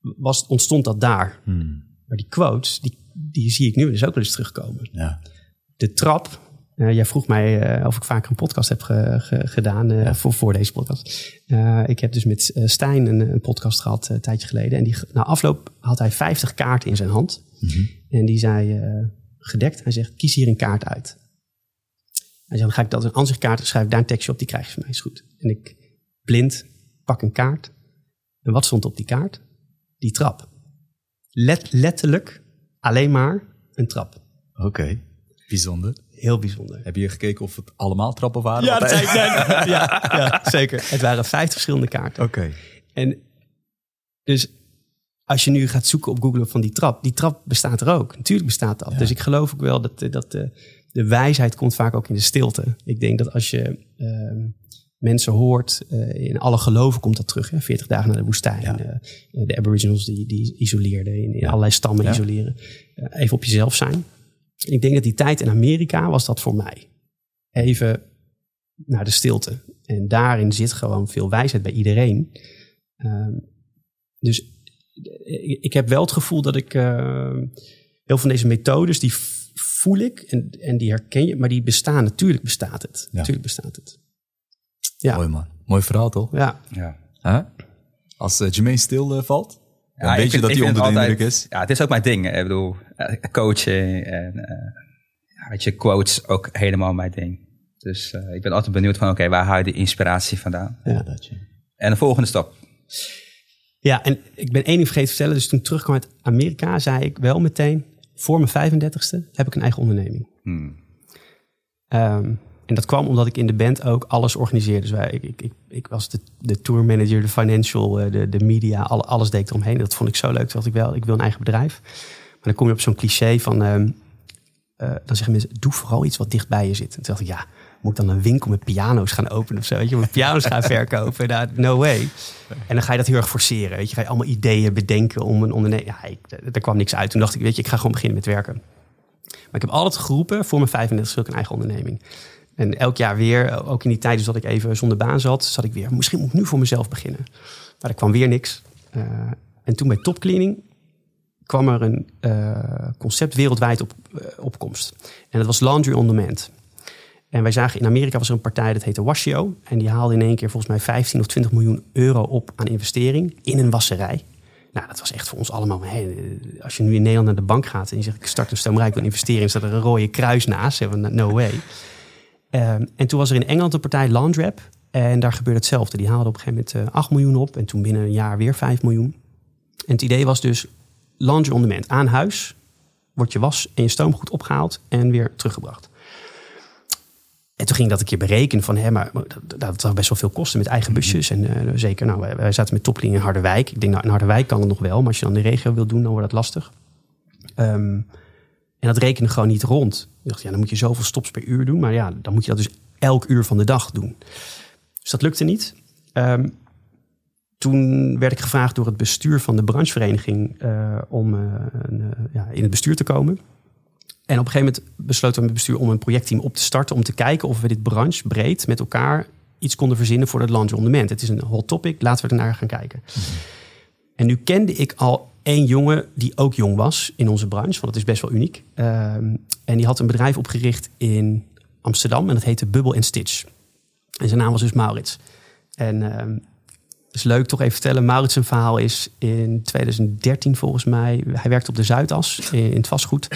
[SPEAKER 3] was, ontstond dat daar.
[SPEAKER 1] Hmm.
[SPEAKER 3] Maar die quotes, die, die zie ik nu dus ook wel eens terugkomen.
[SPEAKER 1] Ja.
[SPEAKER 3] De trap. Eh, jij vroeg mij eh, of ik vaker een podcast heb ge- ge- gedaan eh, voor, voor deze podcast. Ik heb dus met Stijn een, een podcast gehad eh, een tijdje geleden. En die, na afloop had hij 50 kaarten in zijn hand.
[SPEAKER 1] Mhm.
[SPEAKER 3] En die zei gedekt. Hij zegt, kies hier een kaart uit. Hij zegt, dan ga ik dat een ansichtkaart, schrijf ik daar een tekstje op, die krijg je van mij, is goed. En ik blind pak een kaart. En wat stond op die kaart? Die trap. Let, letterlijk alleen maar een trap.
[SPEAKER 1] Oké, bijzonder.
[SPEAKER 3] Heel bijzonder.
[SPEAKER 1] Heb je gekeken of het allemaal trappen waren?
[SPEAKER 3] Ja,
[SPEAKER 1] Want-
[SPEAKER 3] dat zei ik net. <laughs> ja, ja, zeker. Het waren 50 verschillende kaarten.
[SPEAKER 1] Oké.
[SPEAKER 3] En dus als je nu gaat zoeken op Google van die trap, die trap bestaat er ook. Natuurlijk bestaat dat. Dus ik geloof ook wel dat, de- dat de, de wijsheid komt vaak ook in de stilte. Ik denk dat als je ehm, mensen hoort, eh, in alle geloven komt dat terug. Hè? 40 dagen naar de woestijn.
[SPEAKER 1] Ja.
[SPEAKER 3] eh, de aboriginals die, die isoleerden, in, allerlei stammen isoleren. Eh, even op jezelf zijn. Ik denk dat die tijd in Amerika was dat voor mij. Even naar de stilte. En daarin zit gewoon veel wijsheid bij iedereen. Ehm, dus eh, ik heb wel het gevoel dat ik eh, heel veel van deze methodes, die voel ik en, en die herken je, maar die bestaan. Natuurlijk bestaat het.
[SPEAKER 1] Ja.
[SPEAKER 3] Natuurlijk bestaat het. Ja.
[SPEAKER 1] Mooi man. Mooi verhaal toch?
[SPEAKER 3] Ja,
[SPEAKER 2] Ja.
[SPEAKER 1] Huh? Als eh, Jermaine stil eh, valt,
[SPEAKER 2] Ja,
[SPEAKER 1] weet je
[SPEAKER 2] vind-
[SPEAKER 1] dat hij
[SPEAKER 2] vind
[SPEAKER 1] onder de
[SPEAKER 2] altijd-
[SPEAKER 1] indruk is.
[SPEAKER 2] Ja, het is ook mijn ding. Ik bedoel, eh, coaching en eh, ja, weet je, quotes ook helemaal mijn ding. Dus eh, ik ben altijd benieuwd van, oké, waar haal je de inspiratie vandaan?
[SPEAKER 3] Ja.
[SPEAKER 1] dat je.
[SPEAKER 2] En de volgende stap.
[SPEAKER 3] ja, en ik ben één ding vergeten te vertellen. Dus toen ik terugkwam uit Amerika, zei ik wel meteen, voor mijn 35ste heb ik een eigen onderneming.
[SPEAKER 2] Hmm.
[SPEAKER 3] Ehm, en dat kwam omdat ik in de band ook alles organiseerde. Dus wij, ik, ik, ik, was de, de tour manager, de financial, eh, de, de media, alle, alles deed ik eromheen. Dat vond ik zo leuk. Toen dacht ik wel, ik wil een eigen bedrijf. Maar dan kom je op zo'n cliché van, ehm, eh, dan zeggen mensen, doe vooral iets wat dicht bij je zit. En toen dacht ik, ja, moet ik dan een winkel met piano's gaan openen of zo? Weet je, met piano's gaan verkopen? Nou, no way. En dan ga je dat heel erg forceren. Weet je, ga je allemaal ideeën bedenken om een onderneming. Ja, ik, er kwam niks uit. Toen dacht ik, weet je, ik ga gewoon beginnen met werken. Maar ik heb altijd geroepen, voor mijn 35 wil ik een eigen onderneming. En elk jaar weer, ook in die tijd dus dat ik even zonder baan zat, zat ik weer, misschien moet ik nu voor mezelf beginnen. Maar er kwam weer niks. Eh, en toen bij Top Cleaning kwam er een eh, concept wereldwijd op eh, opkomst. En dat was Laundry on Demand. En wij zagen in Amerika was er een partij dat heette Washio. En die haalde in één keer volgens mij 15 of 20 miljoen euro op aan investering in een wasserij. Nou, dat was echt voor ons allemaal. Als je nu in Nederland naar de bank gaat en je zegt: Ik start een stoomrijk, wil investeren, staat er een rode kruis naast. No way. Ehm, en toen was er in Engeland een partij, Landrap. En daar gebeurde hetzelfde. Die haalde op een gegeven moment eh, 8 miljoen op. En toen binnen een jaar weer 5 miljoen. En het idee was dus laundry on demand. Aan huis wordt je was en je stoom goed opgehaald en weer teruggebracht. En toen ging dat een keer berekenen van, hè, maar, dat, dat zou best wel veel kosten met eigen busjes. En eh, zeker, nou, wij, zaten met Toplink in Harderwijk. Ik denk, nou, in Harderwijk kan het nog wel, maar als je dan de regio wil doen, dan wordt dat lastig. Ehm, en dat rekende gewoon niet rond. Ik dacht, ja, dan moet je zoveel stops per uur doen. Maar ja, dan moet je dat dus elk uur van de dag doen. Dus dat lukte niet. Ehm, toen werd ik gevraagd door het bestuur van de branchevereniging eh, om eh, een, eh, ja, in het bestuur te komen. En op een gegeven moment besloten we met het bestuur om een projectteam op te starten. Om te kijken of we dit branche breed met elkaar iets konden verzinnen voor het on demand. Het is een hot topic, laten we er naar gaan kijken. En nu kende ik al één jongen die ook jong was in onze branche, want dat is best wel uniek. Ehm, en die had een bedrijf opgericht in Amsterdam en dat heette Bubble Stitch. En zijn naam was dus Maurits. En het is leuk toch even vertellen. Maurits zijn verhaal is in 2013 volgens mij. Hij werkte op de Zuidas in, het vastgoed.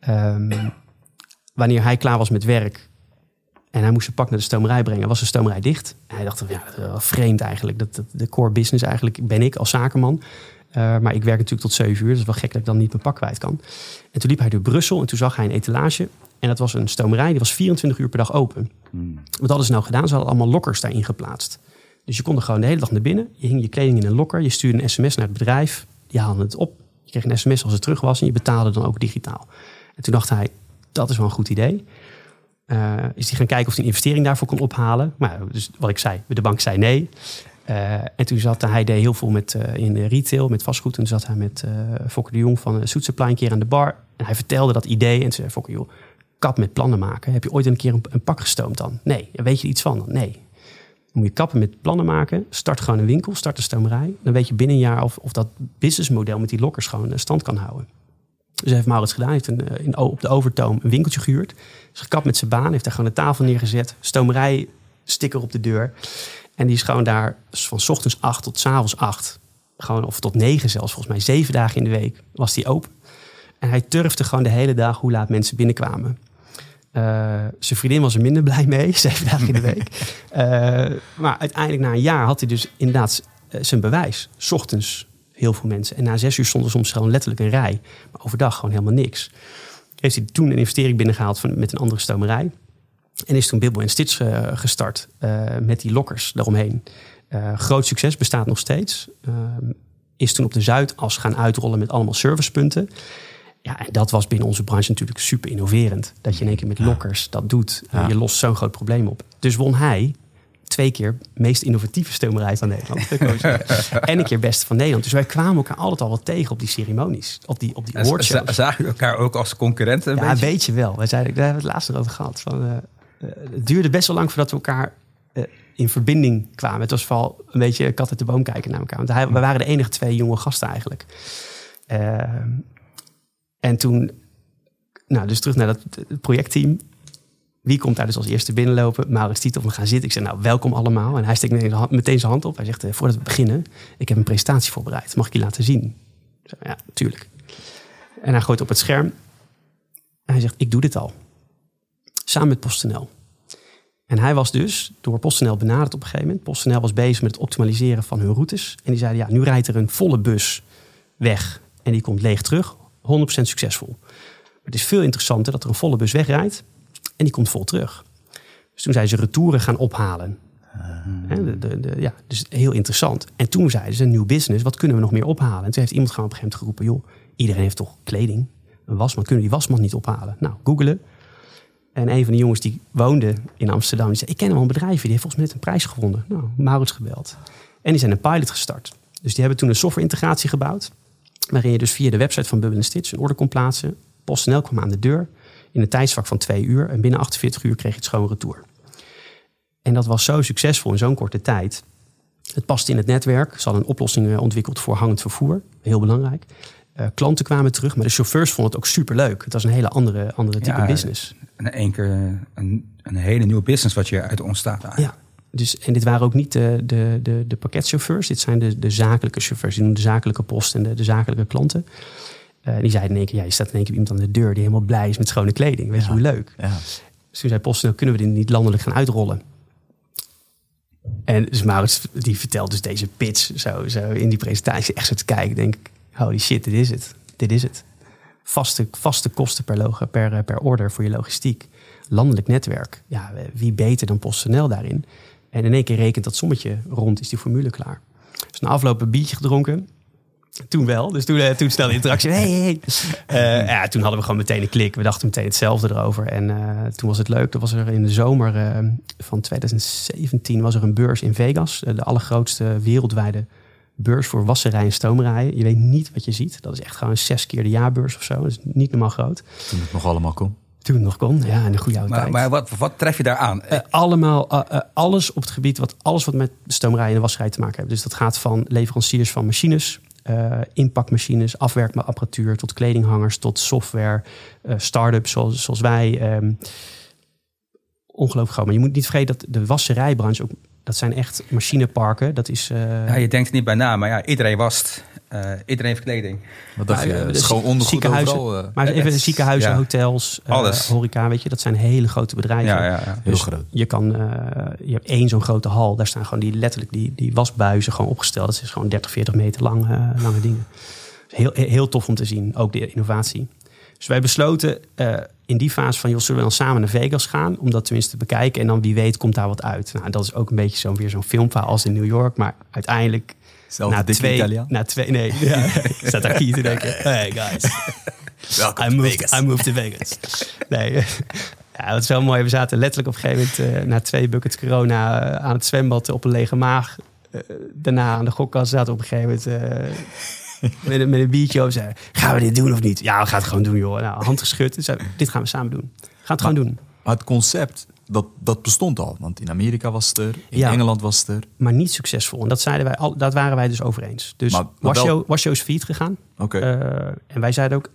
[SPEAKER 3] Ehm, wanneer hij klaar was met werk en hij moest zijn pak naar de stomerij brengen, was de stomerij dicht. Hij dacht, ja, vreemd eigenlijk. Dat, de core business eigenlijk ben ik als zakenman. Uh, maar ik werk natuurlijk tot 7 uur. Dus wel gek dat ik dan niet mijn pak kwijt kan. En toen liep hij door Brussel en toen zag hij een etalage. En dat was een stomerij, die was 24 uur per dag open.
[SPEAKER 2] Hmm.
[SPEAKER 3] Wat hadden ze nou gedaan? Ze hadden allemaal lokkers daarin geplaatst. Dus je kon er gewoon de hele dag naar binnen. Je hing je kleding in een lokker. Je stuurde een sms naar het bedrijf. Die haalde het op. Je kreeg een sms als het terug was. En je betaalde dan ook digitaal. En toen dacht hij, dat is wel een goed idee. Uh, is hij gaan kijken of hij een investering daarvoor kon ophalen. Maar dus wat ik zei, de bank zei nee. Eh, en toen zat hij, deed heel veel met, eh, in retail, met vastgoed. Toen zat hij met uh, Fokker de Jong van Soet Supply een keer aan de bar. En hij vertelde dat idee. En toen zei Fokker, joh, kap met plannen maken. Heb je ooit een keer een, pak gestoomd dan? Nee. Weet je er iets van? Nee. Dan moet je kappen met plannen maken. Start gewoon een winkel, start een stomerij. Dan weet je binnen een jaar of, of dat businessmodel met die lokkers gewoon stand kan houden. Dus heeft Maurits gedaan. Heeft een, op de Overtoom een winkeltje gehuurd. Is gekapt met zijn baan. Heeft daar gewoon een tafel neergezet. Stomerij sticker op de deur. En die is gewoon daar van ochtends acht tot s avonds acht. Gewoon, of tot negen zelfs, volgens mij zeven dagen in de week was die open. En hij turfde gewoon de hele dag hoe laat mensen binnenkwamen. Uh, zijn vriendin was er minder <laughs> blij mee, zeven dagen in de week. Uh, <laughs> maar uiteindelijk na een jaar had hij dus inderdaad uh, zijn bewijs. S ochtends heel veel mensen. En na zes uur stonden soms gewoon letterlijk een rij. Maar overdag gewoon helemaal niks. Heeft hij toen een investering binnengehaald van, met een andere stomerij. En is toen Bibble en Stitch uh, gestart uh, met die lokkers daaromheen. Uh, groot succes, bestaat nog steeds. is toen op de Zuidas gaan uitrollen met allemaal servicepunten. Ja, en dat was binnen onze branche natuurlijk super innoverend. Dat je in één keer met lokkers dat doet. Ja. Je lost zo'n groot probleem op. Dus won hij twee keer meest innovatieve stomerij van Nederland. <laughs> en een keer beste van Nederland. Dus wij kwamen elkaar altijd al wat tegen op die ceremonies. Op die, op die awardshows.
[SPEAKER 2] Zagen jullie elkaar ook als concurrenten?
[SPEAKER 3] ja, beetje? weet je wel. Wij zeiden, daar hebben we het laatst over gehad. Van, uh, het duurde best wel lang voordat we elkaar uh, in verbinding kwamen. Het was vooral een beetje kat uit de boom kijken naar elkaar. Want hij, we waren de enige twee jonge gasten eigenlijk. Uh, en toen, nou, dus terug naar dat projectteam. Wie komt daar dus als eerste binnenlopen? Maurits Tietel, we gaan zitten. Ik zeg, nou, welkom allemaal. En hij steekt meteen, zijn hand op. Hij zegt, voordat we beginnen, ik heb een presentatie voorbereid. Mag ik je laten zien? Zeg, ja, tuurlijk. En hij gooit op het scherm. En hij zegt, ik doe dit al. Samen met PostNL. En hij was dus door PostNL benaderd op een gegeven moment. PostNL was bezig met het optimaliseren van hun routes. En die zeiden, ja, nu rijdt er een volle bus weg. En die komt leeg terug. 100% succesvol. Maar het is veel interessanter dat er een volle bus wegrijdt. En die komt vol terug. Dus toen zijn ze retouren gaan ophalen. Uh. De, de, de, ja, dus heel interessant. En toen zeiden ze, een nieuw business, wat kunnen we nog meer ophalen? En toen heeft iemand gewoon op een gegeven moment geroepen... joh, iedereen heeft toch kleding, een wasmand. Kunnen we die wasmand niet ophalen? Nou, googelen. En een van de jongens die woonde in Amsterdam... die zei, ik ken hem een bedrijf, die heeft volgens mij net een prijs gewonnen. Nou, Maurits gebeld. En die zijn een pilot gestart. Dus die hebben toen een software integratie gebouwd... waarin je dus via de website van Bubble Stitch een order kon plaatsen. PostNL kwam aan de deur in een tijdsvak van twee uur. En binnen 48 uur kreeg je het schoon retour. En dat was zo succesvol in zo'n korte tijd. Het paste in het netwerk. Ze hadden een oplossing ontwikkeld voor hangend vervoer. Heel belangrijk. Uh, klanten kwamen terug, maar de chauffeurs vonden het ook superleuk. Het was een hele andere, andere type
[SPEAKER 2] ja,
[SPEAKER 3] business.
[SPEAKER 2] In één keer een, een hele nieuwe business wat je uit ontstaat. Eigenlijk.
[SPEAKER 3] Ja, dus, en dit waren ook niet de, de, de, de pakketchauffeurs. Dit zijn de, de zakelijke chauffeurs. Die doen de zakelijke post en de, de zakelijke klanten. Uh, die zeiden in één keer, ja, je staat in één keer iemand aan de deur die helemaal blij is met schone kleding. Weet je ja. hoe leuk?
[SPEAKER 1] Ja.
[SPEAKER 3] Dus toen zei PostNL, kunnen we dit niet landelijk gaan uitrollen? En dus Maurits, die vertelt dus deze pitch zo, zo in die presentatie. Echt zo te kijken, denk ik, holy shit, dit is het. Dit is het. Vaste, vaste kosten per, logo, per, per order voor je logistiek. Landelijk netwerk. Ja, wie beter dan PostNL daarin? En in één keer rekent dat sommetje rond, is die formule klaar. Dus na afloop een biertje gedronken. Toen wel. Dus toen, uh, toen snel interactie. Hey, hey. Uh, ja, toen hadden we gewoon meteen een klik. We dachten meteen hetzelfde erover. En toen was het leuk. Er was er in de zomer van 2017 was er een beurs in Vegas. de allergrootste wereldwijde beurs voor wasserij en stoomrijen. Je weet niet wat je ziet. Dat is echt gewoon zes keer de jaarbeurs of zo. Dat is niet normaal groot.
[SPEAKER 1] Toen het nog allemaal kon.
[SPEAKER 3] Toen het nog kon, ja, in een goede oude
[SPEAKER 2] maar,
[SPEAKER 3] tijd.
[SPEAKER 2] Maar wat, wat tref je daar aan?
[SPEAKER 3] Uh, allemaal, uh, uh, alles op het gebied, wat, alles wat met stoomrijen en wasserij te maken heeft. Dus dat gaat van leveranciers van machines, uh, inpakmachines, afwerkapparatuur, tot kledinghangers, tot software, uh, start-ups zoals, zoals wij. Um, ongelooflijk groot. Maar je moet niet vergeten dat de wasserijbranche ook, dat zijn echt machineparken. Dat is. Uh,
[SPEAKER 2] ja, je denkt er niet bij na, maar ja, iedereen wast. Uh, iedereen heeft kleding.
[SPEAKER 1] Wat dacht je?
[SPEAKER 3] uh,
[SPEAKER 1] is gewoon ondergoed
[SPEAKER 3] ziekenhuizen,
[SPEAKER 1] overal. Uh,
[SPEAKER 3] maar even ziekenhuizen,
[SPEAKER 2] ja.
[SPEAKER 3] hotels,
[SPEAKER 2] Alles.
[SPEAKER 3] horeca, weet je, dat zijn hele grote bedrijven.
[SPEAKER 2] Ja, ja, ja.
[SPEAKER 1] Heel
[SPEAKER 3] Dus
[SPEAKER 1] groot.
[SPEAKER 3] Je, kan, je hebt één zo'n grote hal, daar staan gewoon die letterlijk die, die wasbuizen gewoon opgesteld. Dat is gewoon 30, 40 meter lang, lange dingen. Heel, heel tof om te zien, ook de innovatie. Dus wij besloten in die fase van, joh, zullen we dan samen naar Vegas gaan? Om dat tenminste te bekijken. En dan wie weet komt daar wat uit. Nou, dat is ook een beetje zo'n weer zo'n filmverhaal als in New York. Maar uiteindelijk
[SPEAKER 1] Zelfde
[SPEAKER 3] na twee,
[SPEAKER 1] Italiaan.
[SPEAKER 3] na twee, nee, <laughs> ja, ik <laughs> zat daar hier te denken. Hey guys,
[SPEAKER 1] Welkom
[SPEAKER 3] I
[SPEAKER 1] to
[SPEAKER 3] moved,
[SPEAKER 1] Vegas.
[SPEAKER 3] I moved to Vegas. Nee, <laughs> ja, dat is wel mooi. We zaten letterlijk op een gegeven moment uh, na twee buckets corona uh, aan het zwembad op een lege maag. eh, daarna aan de gokkast zaten op een gegeven moment eh, <laughs> met, een- met een biertje over. Zei, gaan we dit doen of niet? Ja, we gaan het gewoon doen, joh. Nou, hand geschud. Zei, dit gaan we samen doen. Ga het gewoon doen.
[SPEAKER 1] Maar het concept, dat, dat bestond al. Want in Amerika was het er, in
[SPEAKER 3] Ja.
[SPEAKER 1] Engeland was het er.
[SPEAKER 3] Maar niet succesvol. En dat, zeiden wij al, dat waren wij dus over eens. Dus
[SPEAKER 1] Maar- maar wel-
[SPEAKER 3] Washo is failliet gegaan.
[SPEAKER 1] Oké.
[SPEAKER 3] Eh, en wij zeiden ook,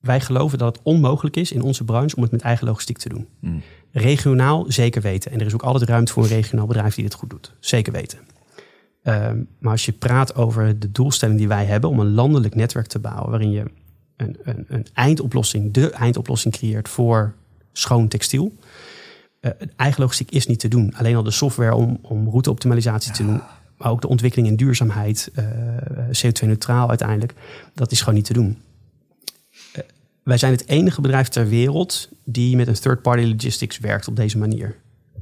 [SPEAKER 3] wij geloven dat het onmogelijk is in onze branche om het met eigen logistiek te doen.
[SPEAKER 1] Hmm.
[SPEAKER 3] Regionaal zeker weten. En er is ook altijd ruimte voor een regionaal bedrijf die dit goed doet. Zeker weten. Ehm, maar als je praat over de doelstelling die wij hebben om een landelijk netwerk te bouwen, waarin je een, een, een eindoplossing, de eindoplossing creëert voor schoon textiel. Eh, eigen logistiek is niet te doen. Alleen al de software om, om routeoptimalisatie te doen, maar ook de ontwikkeling in duurzaamheid, eh, CO2-neutraal uiteindelijk, dat is gewoon niet te doen. Eh, wij zijn het enige bedrijf ter wereld die met een third-party logistics werkt op deze manier.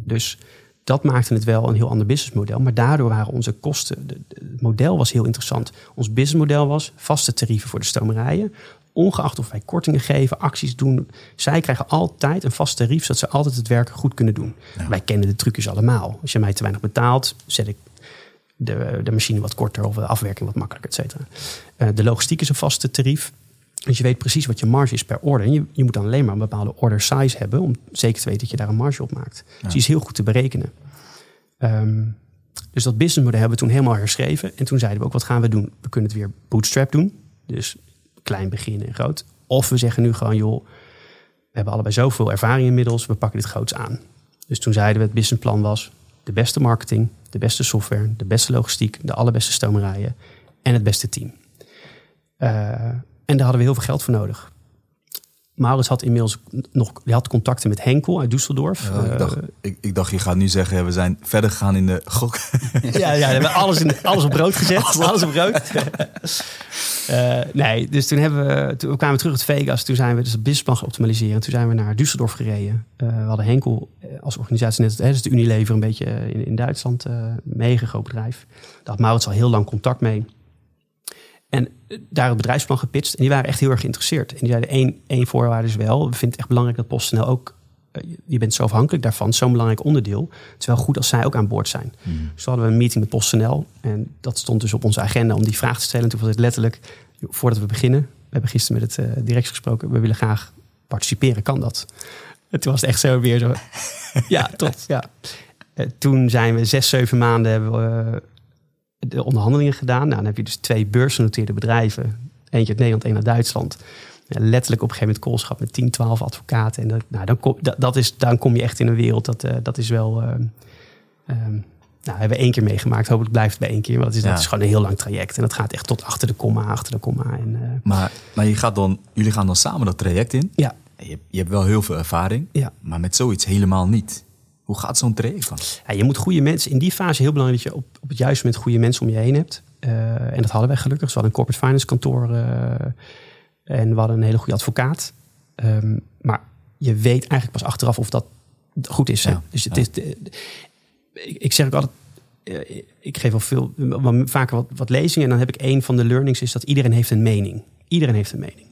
[SPEAKER 3] Dus dat maakte het wel een heel ander businessmodel. Maar daardoor waren onze kosten. het model was heel interessant. Ons businessmodel was vaste tarieven voor de stomerijen. Ongeacht of wij kortingen geven, acties doen. Zij krijgen altijd een vast tarief, zodat ze altijd het werk goed kunnen doen. Wij kennen de trucjes allemaal. Als je mij te weinig betaalt, zet ik de, de machine wat korter of de afwerking wat makkelijker, et cetera. Eh, de logistiek is een vaste tarief. Dus je weet precies wat je marge is per order. En je, je moet dan alleen maar een bepaalde order size hebben om zeker te weten dat je daar een marge op maakt. Dus die is heel goed te berekenen. Ehm, dus dat businessmodel hebben we toen helemaal herschreven. En toen zeiden we ook, wat gaan we doen? We kunnen het weer bootstrap doen. Dus klein beginnen en groot. Of we zeggen nu gewoon, joh, we hebben allebei zoveel ervaring inmiddels. We pakken dit groots aan. Dus toen zeiden we, het businessplan was de beste marketing, de beste software, de beste logistiek, de allerbeste stomerijen en het beste team. Eh, en daar hadden we heel veel geld voor nodig. Maurits had inmiddels nog die had contacten met Henkel uit Düsseldorf.
[SPEAKER 1] Ja, ik, dacht, ik, ik dacht, je gaat nu zeggen, we zijn verder gegaan in de gok. <laughs>
[SPEAKER 3] Ja, ja, we hebben alles, in, alles op brood gezet. Alles op brood. <laughs> Eh, nee, dus toen, hebben we, toen kwamen we terug uit Vegas. Toen zijn we dus het businessplan gaan optimaliseren. Toen zijn we naar Düsseldorf gereden. Eh, we hadden Henkel eh, als organisatie, net hè, dus de Unilever een beetje eh, in, in Duitsland. eh mega groot bedrijf. Daar had Maurits al heel lang contact mee. En eh, daar het bedrijfsplan gepitcht. En die waren echt heel erg geïnteresseerd. En die zeiden één, één voorwaarde is wel. We vinden het echt belangrijk dat PostNL ook... eh, je bent zo afhankelijk daarvan, zo'n belangrijk onderdeel. Het is wel goed als zij ook aan boord zijn. Dus toen hadden we een meeting met PostNL. En dat stond dus op onze agenda om die vraag te stellen. En toen was het letterlijk, voordat we beginnen... We hebben gisteren met het uh, directie gesproken. We willen graag participeren, kan dat? En toen was het echt zo weer zo... <laughs> ja, <laughs> tot. Ja. Uh, toen zijn we zes, zeven maanden... hebben we uh, de onderhandelingen gedaan. Nou, dan heb je dus twee beursgenoteerde bedrijven. Eentje uit Nederland, één uit Duitsland. Ja, letterlijk op een gegeven moment koolschap met 10, 12 advocaten. En dat, nou, dan, kom, dat, dat is, dan kom je echt in een wereld, dat, uh, dat is wel... Uh, um, nou, hebben we één keer meegemaakt. Hopelijk blijft het bij één keer. Maar dat is, ja. dat is gewoon een heel lang traject. En dat gaat echt tot achter de komma, achter de komma. En, uh,
[SPEAKER 1] maar maar je gaat dan, jullie gaan dan samen dat traject in.
[SPEAKER 3] Ja.
[SPEAKER 1] Je, je hebt wel heel veel ervaring.
[SPEAKER 3] Ja.
[SPEAKER 1] Maar met zoiets helemaal niet. Hoe gaat zo'n traject dan?
[SPEAKER 3] Ja, je moet goede mensen... In die fase heel belangrijk dat je op, op het juiste moment goede mensen om je heen hebt. Uh, en dat hadden wij gelukkig. Dus we hadden een corporate finance kantoor. Uh, en we hadden een hele goede advocaat. Um, maar je weet eigenlijk pas achteraf of dat goed is. Ja. Dus het ja. is... De, ik, ik zeg ook altijd uh, ik geef al veel, vaker wat, wat lezingen. En dan heb ik een van de learnings is dat iedereen heeft een mening. Iedereen heeft een mening.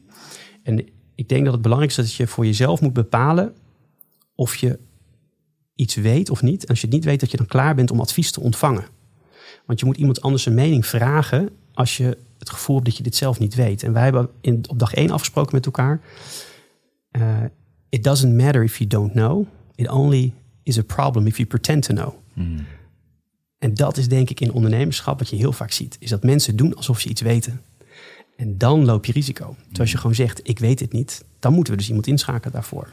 [SPEAKER 3] En ik denk dat het belangrijk is dat je voor jezelf moet bepalen of je iets weet of niet. En als je het niet weet, dat je dan klaar bent om advies te ontvangen. Want je moet iemand anders een mening vragen als je het gevoel hebt dat je dit zelf niet weet. En wij hebben in, op dag één afgesproken met elkaar. Uh, it doesn't matter if you don't know. It only is a problem if you pretend to know.
[SPEAKER 1] Hmm.
[SPEAKER 3] En dat is denk ik in ondernemerschap wat je heel vaak ziet. Is dat mensen doen alsof ze iets weten. En dan loop je risico. Dus als je gewoon zegt, ik weet het niet. Dan moeten we dus iemand inschakelen daarvoor.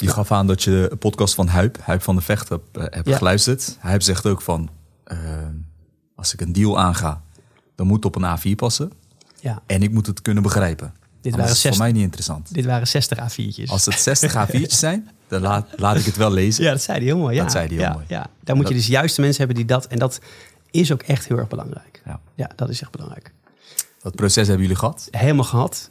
[SPEAKER 1] Je gaf aan dat je de podcast van Huip, Huip van de Vecht, hebt, uh, hebt ja. geluisterd. Huip zegt ook van, uh, als ik een deal aanga, dan moet het op een A4 passen.
[SPEAKER 3] Ja.
[SPEAKER 1] En ik moet het kunnen begrijpen.
[SPEAKER 3] Dit
[SPEAKER 1] waren is 60, voor mij niet interessant.
[SPEAKER 3] Dit waren 60 A4'tjes.
[SPEAKER 1] Als het 60 A4'tjes zijn, dan laat, laat ik het wel lezen.
[SPEAKER 3] Ja, dat zei hij heel mooi. Ja.
[SPEAKER 1] Dat zei hij heel
[SPEAKER 3] ja,
[SPEAKER 1] mooi.
[SPEAKER 3] Ja. Daar moet
[SPEAKER 1] dat,
[SPEAKER 3] je dus juiste mensen hebben die dat... En dat is ook echt heel erg belangrijk.
[SPEAKER 1] Ja,
[SPEAKER 3] ja dat is echt belangrijk.
[SPEAKER 1] Dat proces hebben jullie gehad?
[SPEAKER 3] Helemaal gehad.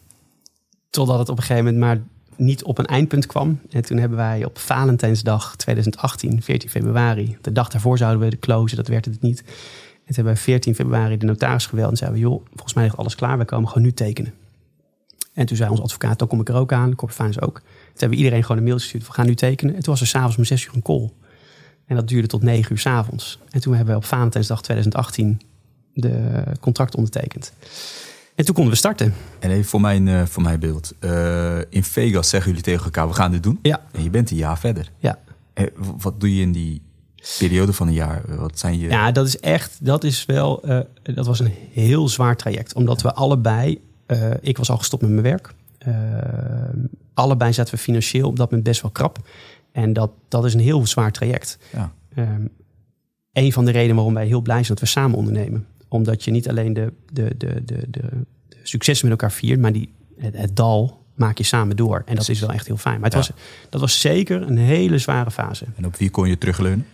[SPEAKER 3] Totdat het op een gegeven moment maar niet op een eindpunt kwam. En toen hebben wij op Valentijnsdag 2018, 14 februari... de dag daarvoor zouden we de closen, dat werd het niet. En toen hebben wij 14 februari de notaris geweld en zeiden we... joh, volgens mij ligt alles klaar, we komen gewoon nu tekenen. En toen zei onze advocaat, dan kom ik er ook aan, de ook. Toen hebben we iedereen gewoon een mail gestuurd, we gaan nu tekenen. En toen was er s'avonds om zes uur een call. En dat duurde tot negen uur s avonds. En toen hebben we op Valentijnsdag 2018 de contract ondertekend. En toen konden we starten.
[SPEAKER 1] En even voor mijn, eh, voor mijn beeld. Eh, in Vegas zeggen jullie tegen elkaar, we gaan dit doen.
[SPEAKER 3] Ja.
[SPEAKER 1] En je bent een jaar verder.
[SPEAKER 3] Ja,
[SPEAKER 1] Eh, wat doe je in die periode van een jaar? Wat zijn je...
[SPEAKER 3] ja dat is echt, dat is wel, dat was een heel zwaar traject. Omdat we allebei, ik was al gestopt met mijn werk. Allebei zaten we financieel op dat moment best wel krap. En dat, dat is een heel zwaar traject.
[SPEAKER 1] Ja.
[SPEAKER 3] Ehm, een van de redenen waarom wij heel blij zijn dat we samen ondernemen. Omdat je niet alleen de, de, de, de, de, successen met elkaar viert, maar die, het, het dal maak je samen door. En dat is wel echt heel fijn. Maar het
[SPEAKER 1] Ja.
[SPEAKER 3] was, dat was zeker een hele zware fase.
[SPEAKER 1] En op wie kon je terugleunen?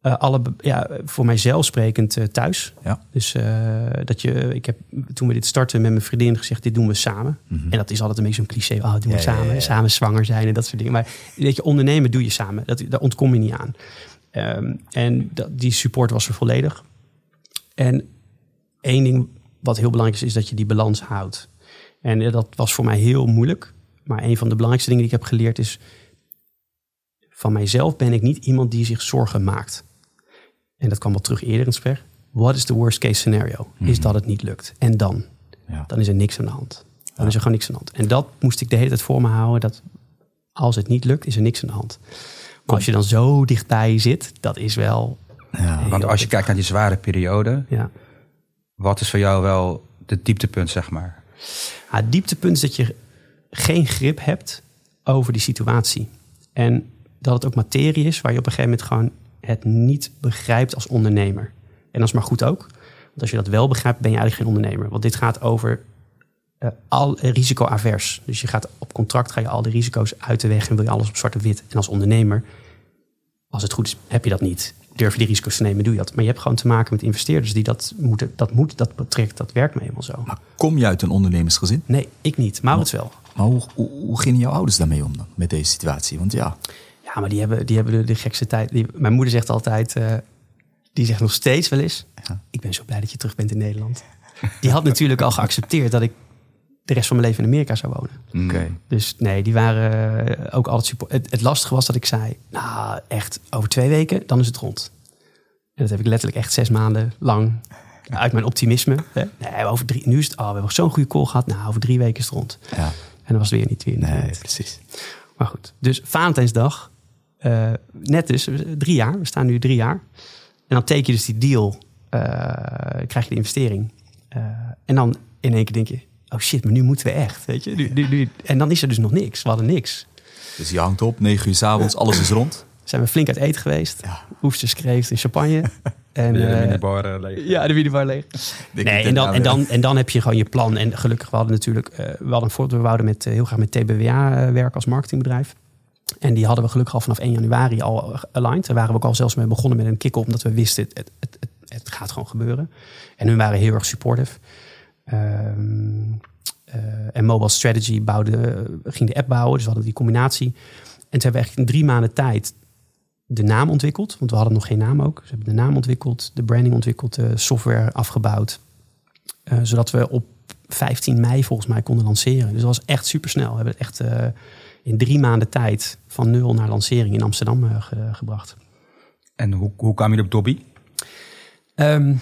[SPEAKER 3] Eh, alle, ja, voor mijzelf sprekend eh, thuis.
[SPEAKER 1] Ja.
[SPEAKER 3] Dus eh, dat je, ik heb toen we dit starten met mijn vriendin gezegd, dit doen we samen.
[SPEAKER 1] Mhm.
[SPEAKER 3] En dat is altijd een beetje zo'n cliché, oh, doen we
[SPEAKER 1] Ja,
[SPEAKER 3] samen,
[SPEAKER 1] ja,
[SPEAKER 3] samen zwanger zijn en dat soort dingen. Maar weet je, ondernemen doe je samen, dat, daar ontkom je niet aan. Ehm, en dat, die support was er volledig. En één ding wat heel belangrijk is, is dat je die balans houdt. En eh, dat was voor mij heel moeilijk. Maar een van de belangrijkste dingen die ik heb geleerd is... van mijzelf ben ik niet iemand die zich zorgen maakt. En dat kwam wel terug eerder in het gesprek. What is the worst case scenario? Is dat het niet lukt. En dan?
[SPEAKER 1] Ja.
[SPEAKER 3] Dan is er niks aan de hand. Dan is er gewoon niks aan de hand. En dat moest ik de hele tijd voor me houden. Dat als het niet lukt, is er niks aan de hand. Maar als je dan zo dichtbij zit, dat is wel...
[SPEAKER 1] Ja.
[SPEAKER 2] Want als je kijkt naar die zware periode,
[SPEAKER 3] Ja.
[SPEAKER 2] wat is voor jou wel de dieptepunt, zeg maar?
[SPEAKER 3] Ja, het dieptepunt is dat je geen grip hebt over die situatie. En dat het ook materie is waar je op een gegeven moment gewoon het niet begrijpt als ondernemer. En dat is maar goed ook. Want als je dat wel begrijpt, ben je eigenlijk geen ondernemer. Want dit gaat over eh, al risicoavers. Dus je gaat op contract ga je al de risico's uit de weg en wil je alles op zwart op wit. En als ondernemer, als het goed is, heb je dat niet. Durf je die risico's te nemen, doe je dat. Maar je hebt gewoon te maken met investeerders die dat moeten. Dat moet, dat betrekt, dat werkt me helemaal zo.
[SPEAKER 1] Maar kom je uit een ondernemersgezin?
[SPEAKER 3] Nee, ik niet. Maurits wel.
[SPEAKER 1] Maar hoe, hoe, hoe gingen jouw ouders daarmee om dan, met deze situatie? Want ja,
[SPEAKER 3] Ja, maar die hebben, die hebben de, de gekste tijd. Die, mijn moeder zegt altijd, eh, die zegt nog steeds wel eens...
[SPEAKER 1] Ja.
[SPEAKER 3] ik ben zo blij dat je terug bent in Nederland. Die had natuurlijk al geaccepteerd dat ik de rest van mijn leven in Amerika zou wonen.
[SPEAKER 1] oké.
[SPEAKER 3] Dus nee, die waren eh, ook altijd support. Het, het lastige was dat ik zei, nou echt, over twee weken, dan is het rond. En dat heb ik letterlijk echt zes maanden lang uit mijn optimisme. Hè? Nee, over drie, nu is het, oh, we hebben zo'n goede call gehad. Nou, over drie weken is het rond.
[SPEAKER 1] Ja,
[SPEAKER 3] En dan was het weer niet weer. Niet,
[SPEAKER 1] nee, precies.
[SPEAKER 3] Maar goed, dus Valentijnsdag, eh, net dus, drie jaar. We staan nu drie jaar. En dan teken je dus die deal, eh, krijg je de investering. Eh, en dan in één keer denk je, oh shit, maar nu moeten we echt. Weet je? Nu, nu, nu- en dan is er dus nog niks. We hadden niks.
[SPEAKER 1] Dus je hangt op, negen uur 's avonds, alles is rond.
[SPEAKER 3] Zijn we flink uit eten geweest.
[SPEAKER 1] Ja.
[SPEAKER 3] Oesters kreeft en champagne. <laughs> En,
[SPEAKER 2] De
[SPEAKER 3] eh,
[SPEAKER 2] minibar eh, leeg.
[SPEAKER 3] ja, de minibar leeg. Nee, en dan, en, dan, en dan heb je gewoon je plan. En gelukkig, we hadden natuurlijk, eh, we hadden we wouden met, eh, heel graag met TBWA eh, werken als marketingbedrijf. En die hadden we gelukkig al vanaf 1 januari al eh, aligned. Daar waren we ook al zelfs mee begonnen met een kick-off, omdat we wisten, het, het, het, het gaat gewoon gebeuren. En hun waren heel erg supportive. Ehm, eh, en Mobile Strategy bouwde, eh, ging de app bouwen, dus we hadden die combinatie. En toen hebben we eigenlijk in drie maanden tijd de naam ontwikkeld. Want we hadden nog geen naam ook. Dus we hebben de naam ontwikkeld, de branding ontwikkeld, de software afgebouwd. Eh, zodat we op 15 mei volgens mij konden lanceren. Dus dat was echt super snel. We hebben het echt in drie maanden tijd van nul naar lancering in Amsterdam ge- gebracht.
[SPEAKER 2] En hoe, hoe kwam je op Dobby?
[SPEAKER 3] Ehm,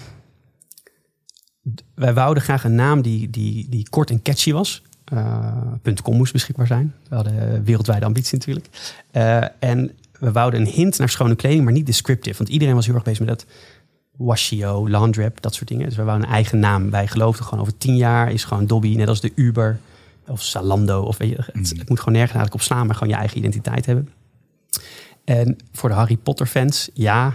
[SPEAKER 3] wij wouden graag een naam die, die, die kort en catchy was. Eh, .com moest beschikbaar zijn. We hadden wereldwijde ambitie natuurlijk. Eh, en we wouden een hint naar schone kleding, maar niet descriptive. Want iedereen was heel erg bezig met dat Washio, Laundrep, dat soort dingen. Dus we wouden een eigen naam. Wij geloofden gewoon over tien jaar is gewoon Dobby, net als de Uber of Zalando. Of weet je, het, het moet gewoon nergens eigenlijk op slaan, maar gewoon je eigen identiteit hebben. En voor de Harry Potter fans, ja,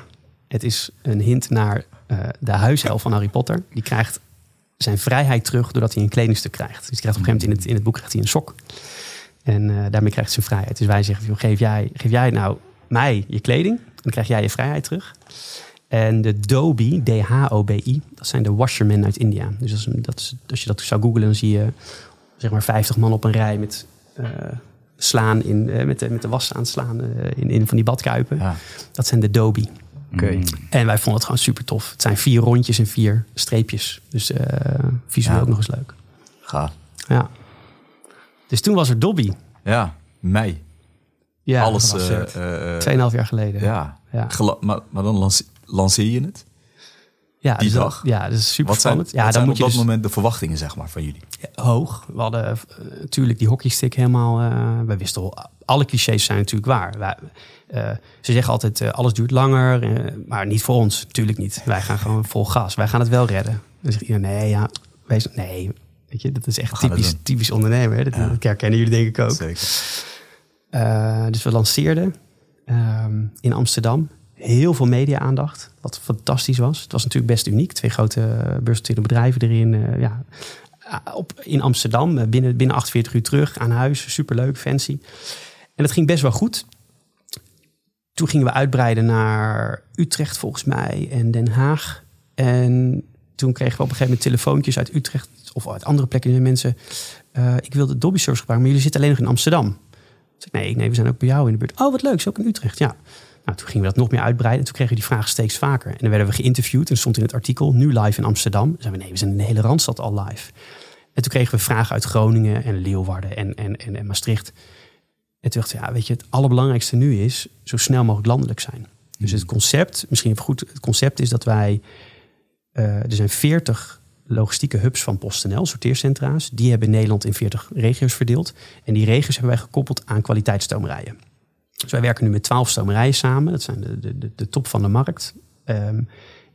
[SPEAKER 3] het is een hint naar eh, de huishelft van Harry Potter. Die krijgt zijn vrijheid terug doordat hij een kledingstuk krijgt. Dus die krijgt op een gegeven moment in het, in het boek krijgt hij een sok. En eh, daarmee krijgt hij zijn vrijheid. Dus wij zeggen, joh, geef jij, geef jij nou mij je kleding, dan krijg jij je vrijheid terug. En de Dobi, D-H-O-B-I, dat zijn de washermen uit India. Dus een- dat is, als je dat zou googlen, dan zie je zeg maar 50 man op een rij met eh, slaan in, met, de, met de was aan slaan in, in van die badkuipen.
[SPEAKER 1] Ja,
[SPEAKER 3] Dat zijn de Dobi.
[SPEAKER 1] Oké.
[SPEAKER 3] En wij vonden het gewoon super tof. Het zijn vier rondjes en vier streepjes. Dus eh, visueel
[SPEAKER 1] Ja.
[SPEAKER 3] ook nog eens leuk.
[SPEAKER 1] Ga.
[SPEAKER 3] Ja. Dus toen was er Dobby.
[SPEAKER 1] Ja, mei.
[SPEAKER 3] Ja,
[SPEAKER 1] Alles. eh, eh,
[SPEAKER 3] Tweeënhalf jaar geleden.
[SPEAKER 1] ja.
[SPEAKER 3] Ja.
[SPEAKER 1] Maar, maar dan lance- lanceer je het.
[SPEAKER 3] Ja,
[SPEAKER 1] Die
[SPEAKER 3] dus dat-
[SPEAKER 1] dag?
[SPEAKER 3] ja, dat is super
[SPEAKER 1] Wat zijn,
[SPEAKER 3] spannend. Ja,
[SPEAKER 1] wat
[SPEAKER 3] dan
[SPEAKER 1] zijn
[SPEAKER 3] moet
[SPEAKER 1] op
[SPEAKER 3] je
[SPEAKER 1] dat
[SPEAKER 3] dus
[SPEAKER 1] moment de verwachtingen zeg maar, van jullie?
[SPEAKER 3] hoog. We hadden eh, natuurlijk die hockeystick helemaal. eh we wisten al, alle clichés zijn natuurlijk waar. Wij, eh, ze zeggen altijd eh, alles duurt langer, eh, maar niet voor ons. Natuurlijk niet. Wij gaan gewoon <laughs> vol gas. Wij gaan het wel redden. Dan zegt iedereen nee, ja, wees, nee. Weet je, dat is echt typisch, typisch ondernemer. hè. Dat,
[SPEAKER 1] Ja.
[SPEAKER 3] dat herkennen jullie denk ik ook.
[SPEAKER 1] Zeker.
[SPEAKER 3] Eh, dus we lanceerden ehm, in Amsterdam. Heel veel media-aandacht, wat fantastisch was. Het was natuurlijk best uniek. Twee grote eh, beursgenoteerde bedrijven erin. eh, ja, Ah, op, in Amsterdam, eh, binnen, binnen 48 uur terug aan huis. Superleuk, fancy. En dat ging best wel goed. Toen gingen we uitbreiden naar Utrecht volgens mij en Den Haag. En toen kregen we op een gegeven moment telefoontjes uit Utrecht of uit andere plekken. En mensen, eh, ik wil de Dobby Service gebruiken, maar jullie zitten alleen nog in Amsterdam. Ik, nee, nee, we zijn ook bij jou in de buurt. Oh, wat leuk, is ook in Utrecht, ja. Nou, toen gingen we dat nog meer uitbreiden. En toen kregen we die vraag steeds vaker. En dan werden we geïnterviewd. En stond in het artikel, nu live in Amsterdam. Dan zeiden we, nee, we zijn in de hele Randstad al live. En toen kregen we vragen uit Groningen en Leeuwarden en, en, en, en Maastricht. En toen dacht ik, ja, weet je, het allerbelangrijkste nu is zo snel mogelijk landelijk zijn. Dus het concept, misschien even goed, het concept is dat wij, eh, er zijn 40 logistieke hubs van PostNL, sorteercentra's. Die hebben Nederland in 40 regio's verdeeld. En die regio's hebben wij gekoppeld aan kwaliteitsstomerijen. Dus wij werken nu met 12 stomerijen samen. Dat zijn de, de, de, top van de markt. Ehm,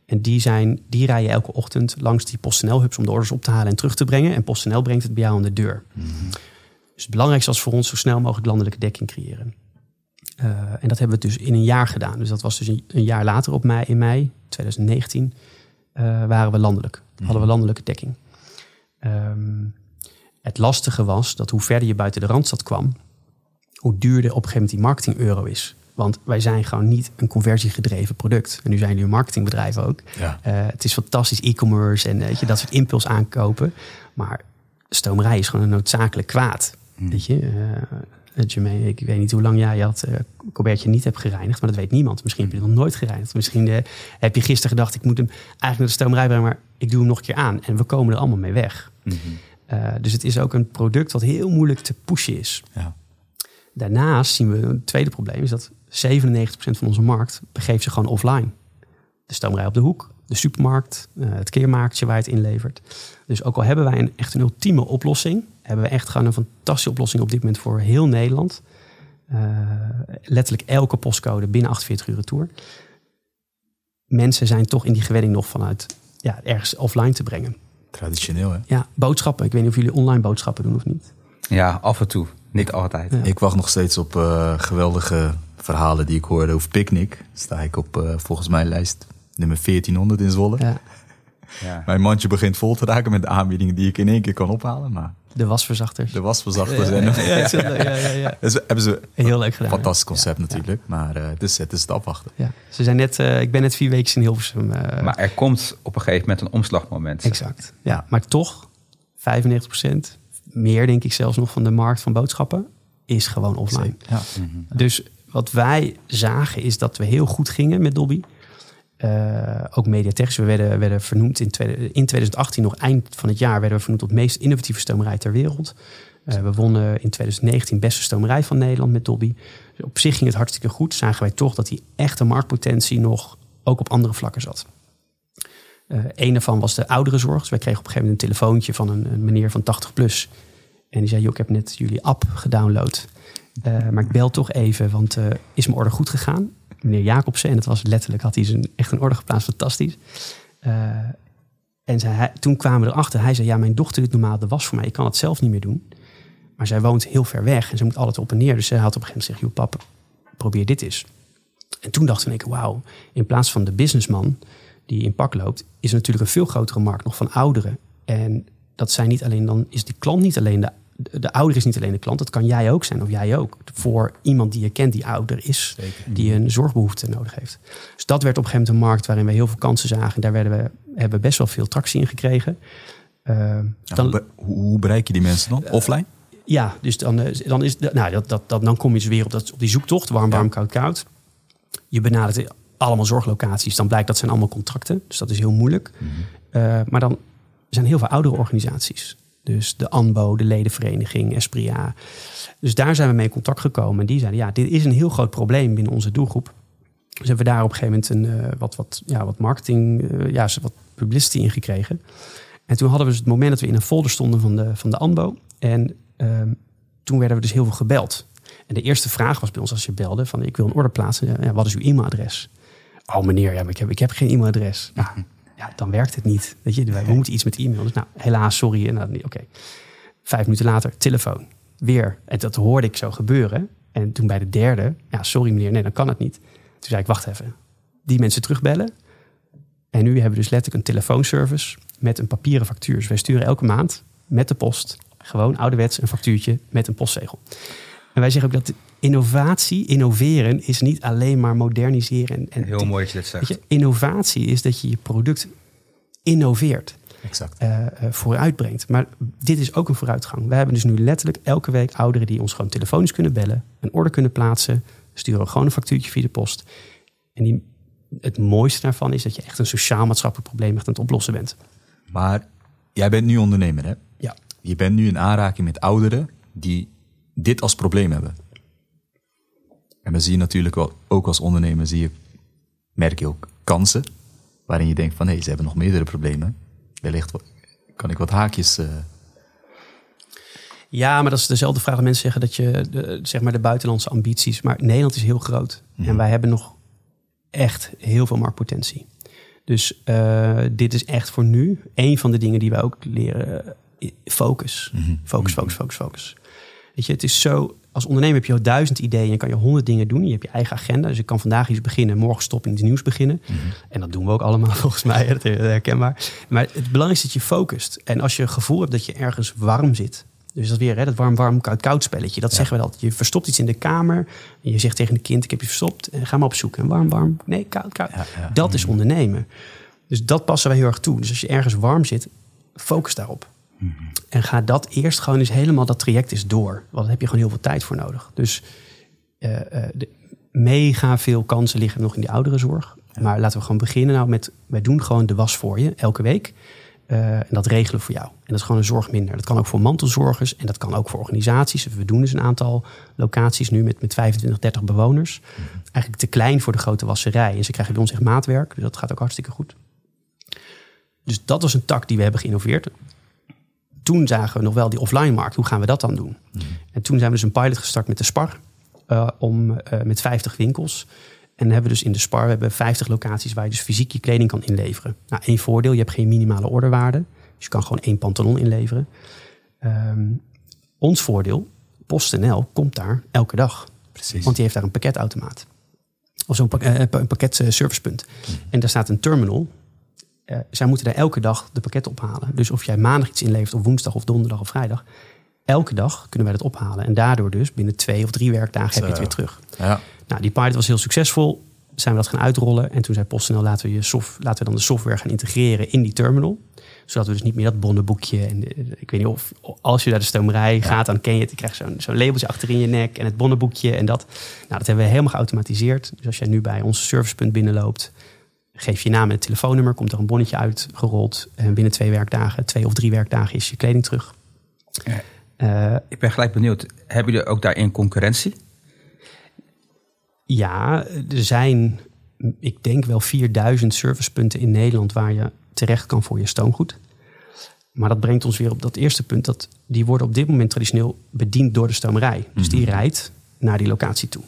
[SPEAKER 3] en die, zijn, die rijden elke ochtend langs die PostNL-hubs om de orders op te halen en terug te brengen. En PostNL brengt het bij jou aan de deur. Dus het belangrijkste was voor ons zo snel mogelijk landelijke dekking creëren. Eh, en dat hebben we dus in een jaar gedaan. Dus dat was dus een, een jaar later op mei, in mei 2019 eh, waren we landelijk. Hadden we landelijke dekking. Ehm, het lastige was dat hoe verder je buiten de Randstad kwam, hoe duurder op een gegeven moment die marketing euro is. Want wij zijn gewoon niet een conversiegedreven product. En nu zijn jullie een marketingbedrijf ook.
[SPEAKER 1] Ja.
[SPEAKER 3] Eh, het is fantastisch e-commerce en eh, weet je, dat soort impuls aankopen. Maar stomerij is gewoon een noodzakelijk kwaad. Weet je, Jermaine, ik weet niet hoe lang jij had eh Colbertje niet hebt gereinigd, maar dat weet niemand. Misschien heb je het nog nooit gereinigd. Misschien heb je gisteren gedacht, ik moet hem eigenlijk naar de stomerij brengen, maar ik doe hem nog een keer aan. En we komen er allemaal mee weg. Eh, dus het is ook een product wat heel moeilijk te pushen is.
[SPEAKER 1] Ja.
[SPEAKER 3] Daarnaast zien we een tweede probleem, is dat 97% van onze markt begeeft zich gewoon offline. De stomerij op de hoek, de supermarkt, eh, het keermakertje waar je het inlevert. Dus ook al hebben wij een, echt een ultieme oplossing, hebben we echt gewoon een fantastische oplossing op dit moment voor heel Nederland. Eh, letterlijk elke postcode binnen 48 uur retour. Mensen zijn toch in die gewenning nog vanuit ja, ergens offline te brengen.
[SPEAKER 1] Traditioneel, hè?
[SPEAKER 3] Ja, boodschappen. Ik weet niet of jullie online boodschappen doen of niet.
[SPEAKER 2] Ja, af en toe. Niet altijd.
[SPEAKER 3] Ja.
[SPEAKER 1] Ik wacht nog steeds op eh, geweldige verhalen die ik hoorde over Picnic. Sta ik op eh, volgens mij lijst nummer 1400 in Zwolle.
[SPEAKER 3] Ja,
[SPEAKER 2] Ja. <laughs>
[SPEAKER 1] Mijn mandje begint vol te raken met de aanbiedingen die ik in één keer kan ophalen. Maar
[SPEAKER 3] de wasverzachters.
[SPEAKER 1] de wasverzachters
[SPEAKER 3] ja, ja, ja, ja. <laughs>
[SPEAKER 1] Dus hebben ze
[SPEAKER 3] Heel leuk gedaan.
[SPEAKER 1] fantastisch concept
[SPEAKER 3] Ja,
[SPEAKER 1] natuurlijk. Maar eh, het, is, het is het afwachten.
[SPEAKER 3] Ja. Ze zijn net, eh, ik ben net vier weken in Hilversum. eh,
[SPEAKER 2] Maar er komt op een gegeven moment een omslagmoment.
[SPEAKER 3] exact. Ja, maar toch, 95%, meer denk ik zelfs nog van de markt van boodschappen, is gewoon offline.
[SPEAKER 1] Ja.
[SPEAKER 3] Dus wat wij zagen is dat we heel goed gingen met Dobby. Eh, ook mediatechnisch. We werden, werden vernoemd in, tweede- in 2018, nog eind van het jaar, werden we vernoemd tot meest innovatieve stomerij ter wereld. Eh, we wonnen in 2019 beste stomerij van Nederland met Dobby. Dus op zich ging het hartstikke goed. Zagen wij toch dat die echte marktpotentie nog ook op andere vlakken zat. Eh een daarvan was de ouderenzorg. Dus wij kregen op een gegeven moment een telefoontje van een, een meneer van 80 plus. En die zei, joh, ik heb net jullie app gedownload. Eh, maar ik bel toch even, want eh, is mijn order goed gegaan? Meneer Jacobsen, en dat was letterlijk, had hij zijn, echt een order geplaatst, fantastisch. En toen kwamen we erachter, hij zei, ja, mijn dochter doet normaal de was voor mij. Ik kan het zelf niet meer doen. Maar zij woont heel ver weg en ze moet altijd op en neer. Dus zij had op een gegeven moment gezegd, joh, pap, probeer dit eens. En toen één keer, wauw, in plaats van de businessman die in pak loopt, is natuurlijk een veel grotere markt nog van ouderen. En dat zijn niet alleen, dan is die klant niet alleen de, de ouder is niet alleen de klant, dat kan jij ook zijn of jij ook. Voor iemand die je kent die ouder is, die een zorgbehoefte nodig heeft. Dus dat werd op een gegeven moment een markt waarin we heel veel kansen zagen. Daar werden we, hebben we best wel veel tractie in gekregen. Uh,
[SPEAKER 1] Ja, hoe, be- hoe, hoe bereik je die mensen dan? Offline?
[SPEAKER 3] ja, dus dan, eh, dan, is, nou, dat, dat, dat, dan kom je dus weer op, dat, op die zoektocht. Warm, warm, koud, koud. Je benadert allemaal zorglocaties. Dan blijkt dat zijn allemaal contracten. Dus dat is heel moeilijk. Uh, maar dan zijn heel veel oudere organisaties. Dus de ANBO, de ledenvereniging, Espria. Dus daar zijn we mee in contact gekomen. En die zeiden, ja, dit is een heel groot probleem binnen onze doelgroep. Dus hebben we daar op een gegeven moment een, uh, wat, wat, ja, wat marketing, uh, ja, wat publicity in gekregen. En toen hadden we dus het moment dat we in een folder stonden van de, van de ANBO. En um, toen werden we dus heel veel gebeld. En de eerste vraag was bij ons als je belde van ik wil een order plaatsen. Ja, wat is uw e-mailadres? Oh meneer, ja, maar ik, heb, ik heb geen e-mailadres. Ja, <laughs> ja, dan werkt het niet. Weet je, we moeten iets met e-mail. Dus nou, helaas, sorry. En nou, oké. Vijf minuten later, telefoon. Weer. En dat hoorde ik zo gebeuren. En toen bij de derde, ja, sorry meneer, nee, dan kan het niet. Toen zei ik, wacht even. Die mensen terugbellen. En nu hebben we dus letterlijk een telefoonservice met een papieren factuur. Dus wij sturen elke maand met de post gewoon ouderwets een factuurtje met een postzegel. En wij zeggen ook dat innovatie, innoveren, is niet alleen maar moderniseren. En,
[SPEAKER 2] Heel mooi dat je dit zegt.
[SPEAKER 3] Je, innovatie is dat je je product innoveert.
[SPEAKER 1] Exact.
[SPEAKER 3] Uh, uh, vooruitbrengt. Maar dit is ook een vooruitgang. We hebben dus nu letterlijk elke week ouderen die ons gewoon telefonisch kunnen bellen, een order kunnen plaatsen, sturen gewoon een factuurtje via de post. En die, het mooiste daarvan is dat je echt een sociaal-maatschappelijk probleem echt aan het oplossen bent.
[SPEAKER 1] Maar jij bent nu ondernemer, hè?
[SPEAKER 3] Ja.
[SPEAKER 1] Je bent nu in aanraking met ouderen die dit als probleem hebben. En dan zie je natuurlijk wel, ook als ondernemer zie je, merk je ook kansen. Waarin je denkt van, hé, hey, ze hebben nog meerdere problemen. Wellicht kan ik wat haakjes... Uh...
[SPEAKER 3] Ja, maar dat is dezelfde vraag dat mensen zeggen dat je, de, zeg maar de buitenlandse ambities. Maar Nederland is heel groot. Mm. En wij hebben nog echt heel veel marktpotentie. Dus uh, dit is echt voor nu een van de dingen die wij ook leren. Focus. Mm -hmm. Focus, focus, focus, focus. Weet je, het is zo. Als ondernemer heb je al duizend ideeën en kan je honderd dingen doen. Je hebt je eigen agenda. Dus ik kan vandaag iets beginnen, morgen stoppen in iets nieuws beginnen. Mm -hmm. En dat doen we ook allemaal <laughs> volgens mij. Dat is herkenbaar. Maar het belangrijkste is dat je focust. En als je het gevoel hebt dat je ergens warm zit. Dus dat weer, hè, dat warm, warm, koud, koud spelletje. Dat ja. zeggen we altijd. Je verstopt iets in de kamer. En je zegt tegen een kind, ik heb je verstopt. En ga maar op zoek. En warm, warm. Nee, koud, koud. Ja, ja. Dat is ondernemen. Dus dat passen wij heel erg toe. Dus als je ergens warm zit, focus daarop. Mm -hmm. En ga dat eerst gewoon eens helemaal dat traject is door. Want daar heb je gewoon heel veel tijd voor nodig. Dus uh, uh, de mega veel kansen liggen nog in die ouderenzorg. Ja. Maar laten we gewoon beginnen nou met... wij doen gewoon de was voor je, elke week. Uh, en dat regelen we voor jou. En dat is gewoon een zorg minder. Dat kan ook voor mantelzorgers en dat kan ook voor organisaties. We doen dus een aantal locaties nu met, met 25, 30 bewoners. Mm -hmm. Eigenlijk te klein voor de grote wasserij. En ze krijgen bij ons echt maatwerk. Dus dat gaat ook hartstikke goed. Dus dat was een tak die we hebben geïnnoveerd toen zagen we nog wel die offline markt. Hoe gaan we dat dan doen? Mm. En toen zijn we dus een pilot gestart met de Spar. Uh, om, uh, met 50 winkels. En hebben we dus in de Spar we hebben 50 locaties waar je dus fysiek je kleding kan inleveren. Nou, één voordeel, je hebt geen minimale orderwaarde. Dus je kan gewoon één pantalon inleveren. Um, ons voordeel, PostNL komt daar elke dag.
[SPEAKER 1] Precies.
[SPEAKER 3] Want die heeft daar een pakketautomaat. Of zo'n pak, uh, een pakketservicepunt. Mm. En daar staat een terminal uh, zij moeten daar elke dag de pakketten ophalen. Dus of jij maandag iets inlevert, of woensdag, of donderdag, of vrijdag. Elke dag kunnen wij dat ophalen. En daardoor dus binnen twee of drie werkdagen heb je het weer terug.
[SPEAKER 1] Ja.
[SPEAKER 3] Nou, die pilot was heel succesvol. Zijn we dat gaan uitrollen. En toen zei PostNL, laten we, je soft, laten we dan de software gaan integreren in die terminal. Zodat we dus niet meer dat bonnenboekje. En de, ik weet niet of als je naar de stomerij ja. gaat, dan ken je het. Je krijgt zo'n zo'n labeltje achter in je nek en het bonnenboekje en dat. Nou, dat hebben we helemaal geautomatiseerd. Dus als jij nu bij ons servicepunt binnenloopt, geef je naam en telefoonnummer, komt er een bonnetje uitgerold. En binnen twee werkdagen, twee of drie werkdagen, is je kleding terug.
[SPEAKER 2] Uh, ik ben gelijk benieuwd, hebben jullie ook daarin concurrentie?
[SPEAKER 3] Ja, er zijn, ik denk wel 4000 servicepunten in Nederland waar je terecht kan voor je stoomgoed. Maar dat brengt ons weer op dat eerste punt. Dat die worden op dit moment traditioneel bediend door de stomerij. Dus die rijdt naar die locatie toe.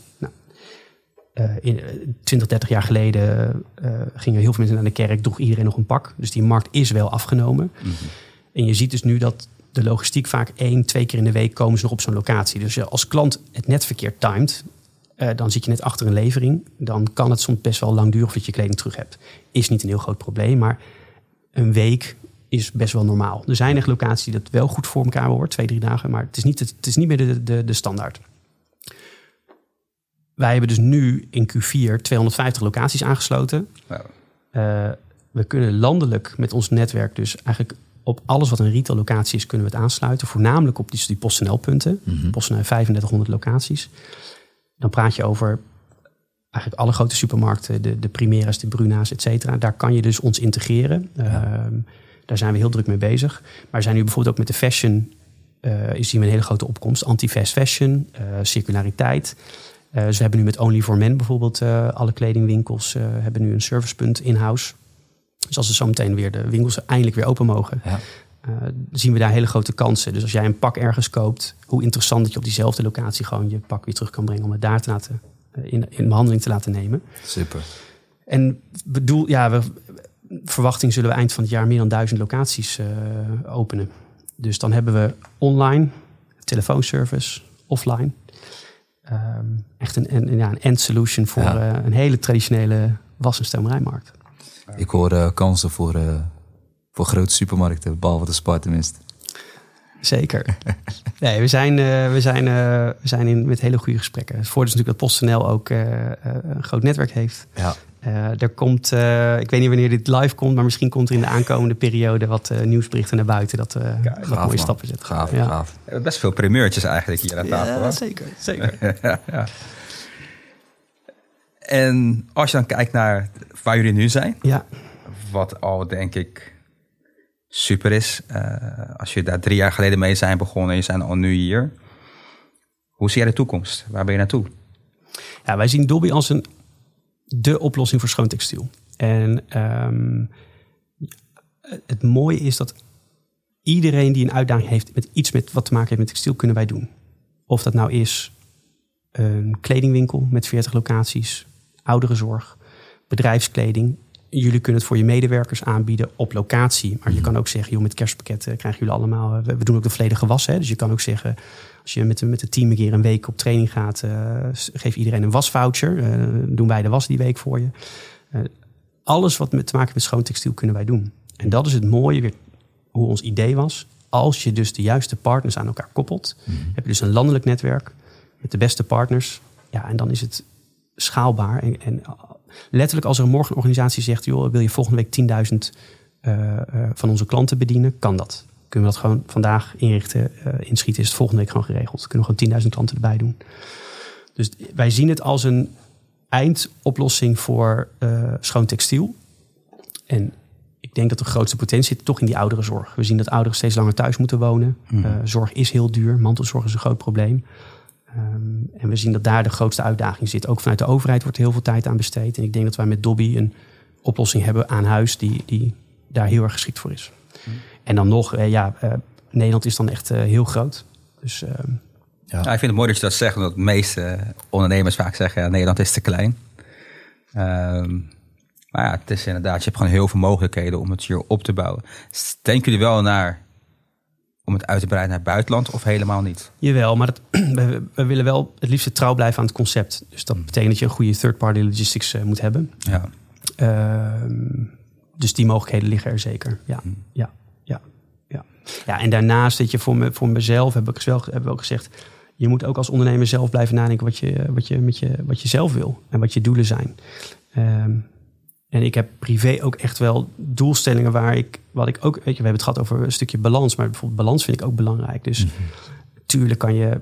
[SPEAKER 3] Uh, in, 20, 30 jaar geleden uh, gingen heel veel mensen naar de kerk, droeg iedereen nog een pak. Dus die markt is wel afgenomen. Mm -hmm. En je ziet dus nu dat de logistiek vaak één, twee keer in de week komen ze nog op zo'n locatie. Dus als klant het net verkeerd timed, uh, dan zit je net achter een levering. Dan kan het soms best wel lang duren voordat je kleding terug hebt. Is niet een heel groot probleem, maar een week is best wel normaal. Er zijn echt locaties die dat wel goed voor elkaar hoort, twee, drie dagen. Maar het is niet, het is niet meer de, de, de standaard. Wij hebben dus nu in Q4 250 locaties aangesloten. Wow. Uh, we kunnen landelijk met ons netwerk dus eigenlijk op alles wat een retail locatie is, kunnen we het aansluiten. Voornamelijk op die, die PostNL-punten. Mm -hmm. PostNL 3500 locaties. Dan praat je over eigenlijk alle grote supermarkten, de, de Primeras, de Bruna's, et cetera. Daar kan je dus ons integreren. Ja. Uh, Daar zijn we heel druk mee bezig. Maar zijn nu bijvoorbeeld ook met de fashion... eh zien we een hele grote opkomst. Anti-fast fashion, eh, circulariteit. Dus we hebben nu met Only for Men bijvoorbeeld... eh, alle kledingwinkels eh, hebben nu een servicepunt in-house. Dus als er zometeen weer de winkels eindelijk weer open mogen...
[SPEAKER 1] Ja.
[SPEAKER 3] zien we daar hele grote kansen. Dus als jij een pak ergens koopt... hoe interessant dat je op diezelfde locatie... gewoon je pak weer terug kan brengen... om het daar te laten, in, in behandeling te laten nemen.
[SPEAKER 1] Super.
[SPEAKER 3] En bedoel, ja, we, verwachting zullen we eind van het jaar meer dan duizend locaties openen. Dus dan hebben we online, telefoonservice, offline. Ehm, echt een, een, ja, een end solution voor
[SPEAKER 1] Ja.
[SPEAKER 3] eh, een hele traditionele was- en stomerijmarkt.
[SPEAKER 1] Ik hoor eh, kansen voor, eh, voor grote supermarkten, behalve de Spar tenminste.
[SPEAKER 3] Zeker. <laughs> Nee, we zijn, eh, we zijn, eh, we zijn in, met hele goede gesprekken. Het voordeel is natuurlijk dat PostNL ook een groot netwerk heeft.
[SPEAKER 1] Ja.
[SPEAKER 3] Eh, er komt, eh, ik weet niet wanneer dit live komt, maar misschien komt er in de aankomende periode wat eh, nieuwsberichten naar buiten. Dat we wat
[SPEAKER 1] gaaf,
[SPEAKER 3] mooie stappen zetten.
[SPEAKER 1] Gaaf,
[SPEAKER 3] ja.
[SPEAKER 1] gaaf.
[SPEAKER 2] Best veel primeurtjes eigenlijk hier aan tafel.
[SPEAKER 3] Ja, zeker. zeker. <laughs>
[SPEAKER 2] ja, ja. En als je dan kijkt naar waar jullie nu zijn,
[SPEAKER 3] Ja,
[SPEAKER 2] wat al denk ik super is. als je daar drie jaar geleden mee zijn begonnen en je zijn al nu hier. Hoe zie jij de toekomst? Waar ben je naartoe?
[SPEAKER 3] ja, wij zien Dobby als een, de oplossing voor schoon textiel. En ehm, het mooie is dat iedereen die een uitdaging heeft met iets met, wat te maken heeft met textiel, kunnen wij doen. Of dat nou is een kledingwinkel met 40 locaties, ouderenzorg, bedrijfskleding. Jullie kunnen het voor je medewerkers aanbieden op locatie. Maar je kan ook zeggen, joh, met kerstpakketten krijgen jullie allemaal... We, we doen ook de volledige was. Hè? Dus je kan ook zeggen, als je met, de- met het team een keer een week op training gaat... eh, geef iedereen een wasvoucher. Eh, doen wij de was die week voor je. Eh, alles wat met te maken heeft met schoon textiel kunnen wij doen. En dat is het mooie, weer, hoe ons idee was. Als je dus de juiste partners aan elkaar koppelt... heb je dus een landelijk netwerk met de beste partners. Ja, en dan is het schaalbaar. En, en letterlijk als er morgen een organisatie zegt... joh, wil je volgende week 10.000 eh, eh, van onze klanten bedienen? Kan dat. Kunnen we dat gewoon vandaag inrichten, eh, inschieten... is het volgende week gewoon geregeld. Kunnen we gewoon 10.000 klanten erbij doen. Dus wij zien het als een eindoplossing voor eh, schoon textiel. En ik denk dat de grootste potentie zit toch in die ouderenzorg. We zien dat ouderen steeds langer thuis moeten wonen. Eh, zorg is heel duur. Mantelzorg is een groot probleem. Ehm, en we zien dat daar de grootste uitdaging zit. Ook vanuit de overheid wordt er heel veel tijd aan besteed. En ik denk dat wij met Dobby een oplossing hebben aan huis die, die daar heel erg geschikt voor is. En dan nog, eh, ja, eh, Nederland is dan echt eh, heel groot. Dus ehm,
[SPEAKER 2] Ja, ik vind het mooi dat je dat zegt, omdat de meeste ondernemers vaak zeggen, ja, Nederland is te klein. Ehm, maar ja, het is inderdaad, je hebt gewoon heel veel mogelijkheden om het hier op te bouwen. Denken jullie wel naar om het uit te breiden naar het buitenland of helemaal niet?
[SPEAKER 3] Jawel, maar dat, <clears throat> we, we willen wel het liefst trouw blijven aan het concept. Dus dat betekent dat je een goede third-party logistics moet hebben.
[SPEAKER 2] Ja.
[SPEAKER 3] Ehm, dus die mogelijkheden liggen er zeker. Ja, ja, ja, ja. en daarnaast, dat je voor, me, voor mezelf, heb ik wel, hebben we ook gezegd... je moet ook als ondernemer zelf blijven nadenken wat je, wat je, met je, wat je zelf wil. En wat je doelen zijn. Ehm, en ik heb privé ook echt wel doelstellingen waar ik, wat ik ook, weet je, we hebben het gehad over een stukje balans, maar bijvoorbeeld balans vind ik ook belangrijk. Dus tuurlijk kan je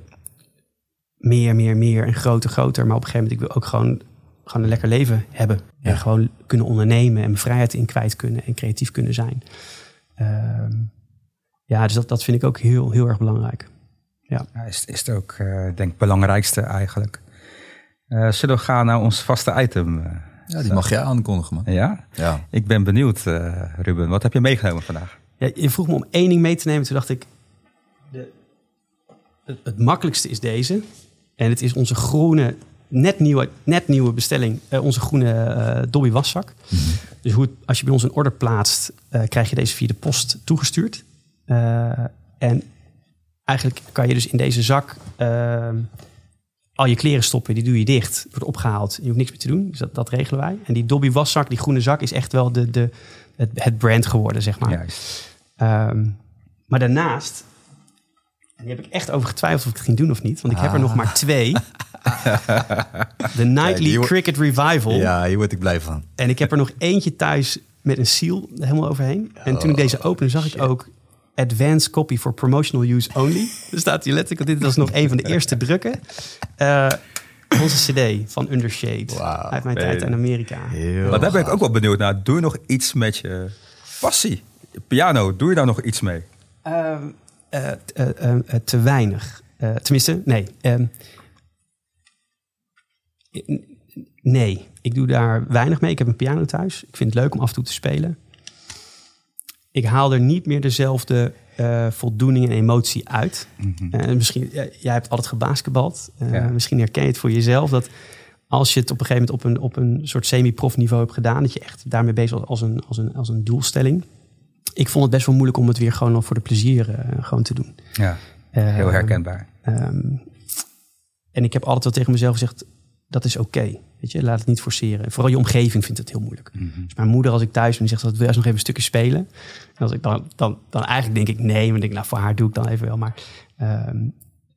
[SPEAKER 3] meer, meer, meer en groter, groter, maar op een gegeven moment ik wil ook gewoon, gewoon een lekker leven hebben en gewoon kunnen ondernemen en mijn vrijheid in kwijt kunnen en creatief kunnen zijn. Ehm, ja, dus dat, dat vind ik ook heel, heel erg belangrijk.
[SPEAKER 2] Ja, is, is het ook, eh, denk ik, het belangrijkste eigenlijk. Eh, zullen we gaan naar ons vaste item? eh?
[SPEAKER 1] Ja, die mag jij aankondigen, man.
[SPEAKER 2] ja?
[SPEAKER 1] Ja.
[SPEAKER 2] Ik ben benieuwd, eh, Ruben. Wat heb je meegenomen vandaag?
[SPEAKER 3] Ja, je vroeg me om één ding mee te nemen. Toen dacht ik, de, het, het makkelijkste is deze. En het is onze groene, net nieuwe, net nieuwe bestelling. eh, onze groene eh Dobby waszak. Dus hoe het, als je bij ons een order plaatst, eh, krijg je deze via de post toegestuurd. Eh, en eigenlijk kan je dus in deze zak eh, al je kleren stoppen. Die doe je dicht, wordt opgehaald. Je hoeft niks meer te doen. Dus dat, dat regelen wij. En die Dobby waszak, die groene zak, is echt wel de, de, het, het brand geworden, zeg maar.
[SPEAKER 2] Juist.
[SPEAKER 3] Ehm, maar daarnaast, en die heb ik echt over getwijfeld of ik het ging doen of niet, want ik heb er nog maar twee. <laughs> De Nightly Cricket Revival.
[SPEAKER 1] ja, hier word ik blij van.
[SPEAKER 3] En ik heb er nog eentje thuis met een seal helemaal overheen. En toen ik deze opende, zag ik ook Advanced Copy for Promotional Use Only. Er staat hier letterlijk, dit was nog een van de eerste drukken. Eh, onze cd van Undershade.
[SPEAKER 1] Wauw.
[SPEAKER 3] Uit mijn tijd in Amerika.
[SPEAKER 1] Heel
[SPEAKER 2] Maar daar ben ik ook wel benieuwd naar. Doe je nog iets met je passie? piano, doe je daar nog iets mee?
[SPEAKER 3] Ehm, eh, eh, te weinig. Eh, tenminste, nee. Ehm, nee, ik doe daar weinig mee. Ik heb een piano thuis. Ik vind het leuk om af en toe te spelen. Ik haal er niet meer dezelfde eh, voldoening en emotie uit. Eh, misschien, jij hebt altijd gebasketbald. Eh,
[SPEAKER 2] Ja.
[SPEAKER 3] Misschien herken je het voor jezelf dat als je het op een gegeven moment op een, op een soort semi-prof niveau hebt gedaan, dat je echt daarmee bezig was als een, als een, als een doelstelling. Ik vond het best wel moeilijk om het weer gewoon voor de plezier gewoon te doen.
[SPEAKER 2] Ja, heel herkenbaar.
[SPEAKER 3] Ehm, en ik heb altijd wel tegen mezelf gezegd, dat is oké. Weet je, laat het niet forceren. Vooral je omgeving vindt het heel moeilijk. Dus mijn moeder, als ik thuis ben, die zegt, dat wil je nog even een stukje spelen. En als ik dan, dan, dan eigenlijk denk ik nee, maar ik denk, nou, voor haar doe ik dan even wel. Maar ehm,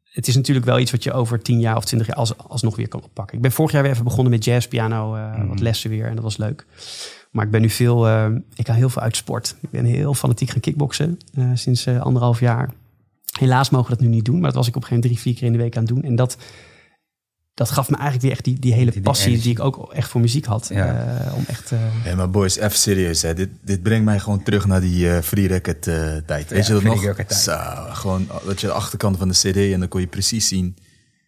[SPEAKER 3] het is natuurlijk wel iets wat je over tien jaar of twintig jaar als, alsnog weer kan oppakken. Ik ben vorig jaar weer even begonnen met jazzpiano, eh wat lessen weer. En dat was leuk. Maar ik ben nu veel, eh, ik ga heel veel uit sport. Ik ben heel fanatiek gaan kickboksen eh, sinds eh, anderhalf jaar. Helaas mogen we dat nu niet doen, maar dat was ik op een gegeven moment drie, vier keer in de week aan het doen. En dat, dat gaf me eigenlijk weer echt die, die hele
[SPEAKER 2] Die- die
[SPEAKER 3] passie
[SPEAKER 2] energie.
[SPEAKER 3] die ik ook echt voor muziek had.
[SPEAKER 2] Ja.
[SPEAKER 3] eh, om echt, eh,
[SPEAKER 1] Hé, maar boys, even serieus. Hè. Dit, dit brengt mij gewoon terug naar die eh free eh, tijd. Weet
[SPEAKER 2] Ja,
[SPEAKER 1] je dat nog? Zo, gewoon dat je de achterkant van de cd en dan kon je precies zien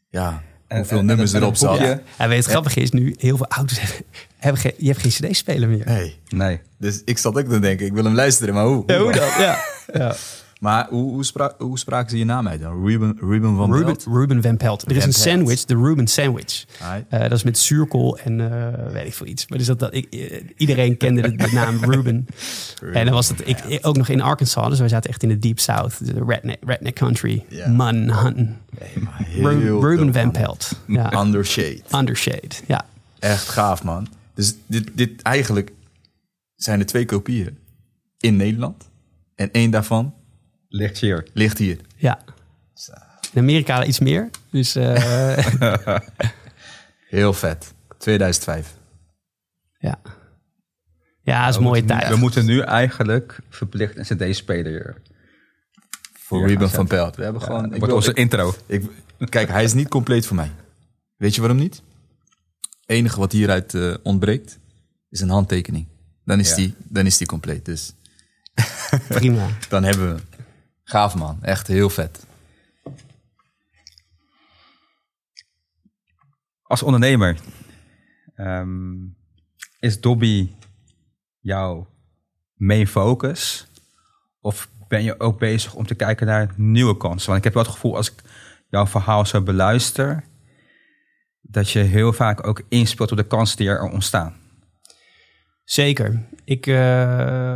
[SPEAKER 1] ja,
[SPEAKER 2] En-
[SPEAKER 1] hoeveel
[SPEAKER 2] en-
[SPEAKER 1] nummers
[SPEAKER 2] en- en
[SPEAKER 1] erop zaten.
[SPEAKER 3] En weet je, het grappige is nu, heel veel ouders <laughs> hebben, hebben geen, je hebt geen cd-speler meer.
[SPEAKER 1] Hey,
[SPEAKER 2] Nee.
[SPEAKER 1] dus ik zat ook te denken, ik wil hem luisteren, maar hoe?
[SPEAKER 3] Ja, hoe dan? Ja. <laughs>
[SPEAKER 1] Maar hoe, hoe, spra hoe spraken ze je naam uit dan? Ruben, Ruben van
[SPEAKER 3] Ruben,
[SPEAKER 1] Belt?
[SPEAKER 3] Ruben Van Pelt. Er is
[SPEAKER 1] Van
[SPEAKER 3] een
[SPEAKER 1] Pelt.
[SPEAKER 3] sandwich, de Ruben Sandwich. Eh, dat is met zuurkool en eh, weet ik veel iets. Maar dus dat, dat, ik, eh, iedereen kende de, de naam <laughs> Ruben. En dan was het ik, ik ook nog in Arkansas. Dus wij zaten echt in de Deep South. De redneck, redneck country.
[SPEAKER 1] Ja.
[SPEAKER 3] Man hunten.
[SPEAKER 1] Hey, maar heel
[SPEAKER 3] Ru- Ruben
[SPEAKER 1] dope,
[SPEAKER 3] Van
[SPEAKER 1] man.
[SPEAKER 3] Pelt. Ja.
[SPEAKER 1] Under Shade.
[SPEAKER 3] Undershade. Ja.
[SPEAKER 1] Echt gaaf, man. Dus dit, dit eigenlijk zijn er twee kopieën in Nederland. En één daarvan
[SPEAKER 2] Ligt hier.
[SPEAKER 1] ligt hier.
[SPEAKER 3] ja. In Amerika iets meer. Dus eh, <laughs>
[SPEAKER 1] Heel vet. 2005.
[SPEAKER 3] ja. Ja, dat is een mooie tijd.
[SPEAKER 2] We moeten nu eigenlijk verplicht een cd-speler.
[SPEAKER 1] Voor
[SPEAKER 2] Hier
[SPEAKER 1] Ruben van. Pelt. We hebben gewoon...
[SPEAKER 2] Gewoon,
[SPEAKER 1] ik
[SPEAKER 2] wordt
[SPEAKER 1] wil-
[SPEAKER 2] onze
[SPEAKER 1] ik-
[SPEAKER 2] intro.
[SPEAKER 1] ik, kijk, hij is niet compleet voor mij. Weet je waarom niet? Het enige wat hieruit eh, ontbreekt is een handtekening. Dan is,
[SPEAKER 2] Ja.
[SPEAKER 1] die, dan is die compleet. Dus
[SPEAKER 3] Prima. <laughs>
[SPEAKER 1] dan hebben we hem. Gaaf man. Echt heel vet.
[SPEAKER 2] Als ondernemer, ehm, is Dobby jouw main focus? Of ben je ook bezig om te kijken naar nieuwe kansen? Want ik heb wel het gevoel, als ik jouw verhaal zo beluister, dat je heel vaak ook inspeelt op de kansen die er ontstaan.
[SPEAKER 3] Zeker. Ik, eh,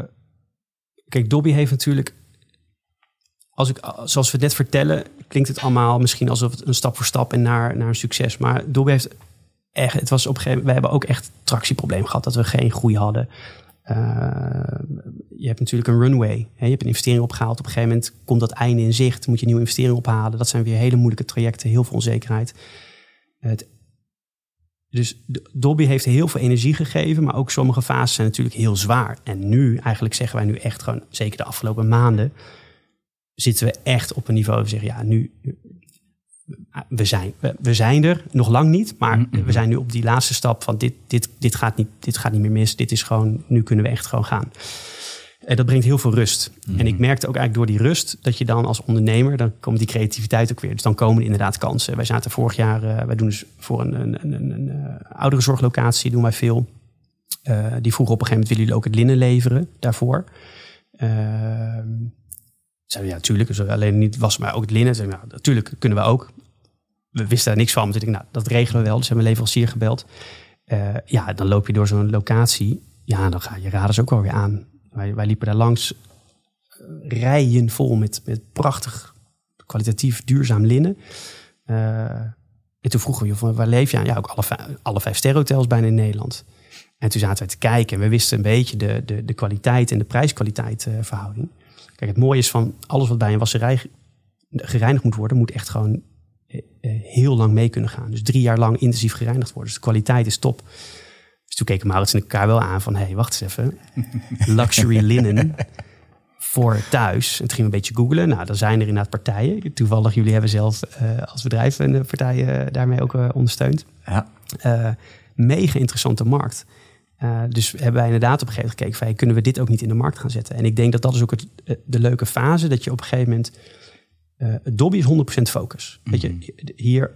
[SPEAKER 3] kijk, Dobby heeft natuurlijk, als zoals we het net vertellen, klinkt het allemaal misschien alsof het een stap voor stap en naar, naar een succes. Maar Dobby heeft echt, het was op een gegeven we hebben ook echt tractieprobleem gehad, dat we geen groei hadden. Eh, je hebt natuurlijk een runway. Hè? Je hebt een investering opgehaald. Op een gegeven moment komt dat einde in zicht. Moet je een nieuwe investering ophalen. Dat zijn weer hele moeilijke trajecten. Heel veel onzekerheid. Het dus Dobby heeft heel veel energie gegeven, maar ook sommige fases zijn natuurlijk heel zwaar. En nu, eigenlijk zeggen wij nu echt gewoon, zeker de afgelopen maanden, zitten we echt op een niveau waar we zeggen, ja, nu, we zijn, we, zijn er, nog lang niet, maar we zijn nu op die laatste stap van dit, dit, dit, gaat niet, dit gaat niet meer mis. Dit is gewoon, nu kunnen we echt gewoon gaan. En dat brengt heel veel rust. En ik merkte ook eigenlijk door die rust dat je dan als ondernemer, dan komt die creativiteit ook weer. Dus dan komen er inderdaad kansen. Wij zaten vorig jaar, eh, wij doen dus voor een, een, een, een, een eh, ouderenzorglocatie doen wij veel. Eh, die vroegen op een gegeven moment, willen jullie ook het linnen leveren daarvoor? Ehm zeiden we, ja, natuurlijk. Dus alleen niet was, maar ook het linnen. Zeiden we, natuurlijk kunnen we ook. We wisten daar niks van. Dacht ik, nou, dat regelen we wel. Dus hebben we leverancier gebeld. Eh, ja, dan loop je door zo'n locatie. Ja, dan ga je raders ook alweer aan. Wij, wij liepen daar langs eh, rijen vol met, met prachtig, kwalitatief, duurzaam linnen. Eh, en toen vroegen we, van, waar leef je aan? Ja, ook alle, vijf- alle vijf sterrenhotels bijna in Nederland. En toen zaten wij te kijken en we wisten een beetje de, de, de kwaliteit en de prijskwaliteit eh, verhouding. Kijk, het mooie is van alles wat bij een wasserij ge- gereinigd moet worden, moet echt gewoon eh, eh, heel lang mee kunnen gaan. Dus drie jaar lang intensief gereinigd worden. Dus de kwaliteit is top. Dus toen keken Maurits en elkaar wel aan van, hé, hey, wacht eens even. <laughs> Luxury linnen voor thuis. En toen gingen we een beetje googlen. Nou, dan zijn er inderdaad partijen. Toevallig, jullie hebben zelf eh, als bedrijf een partij eh, daarmee ook ondersteund.
[SPEAKER 1] Ja.
[SPEAKER 3] Mega interessante markt. Uh, dus hebben wij inderdaad op een gegeven moment gekeken... Van, hey, kunnen we dit ook niet in de markt gaan zetten? En ik denk dat dat is ook het, de leuke fase... dat je op een gegeven moment... Uh, Dobby is 100% focus. Mm -hmm. Weet je, hier,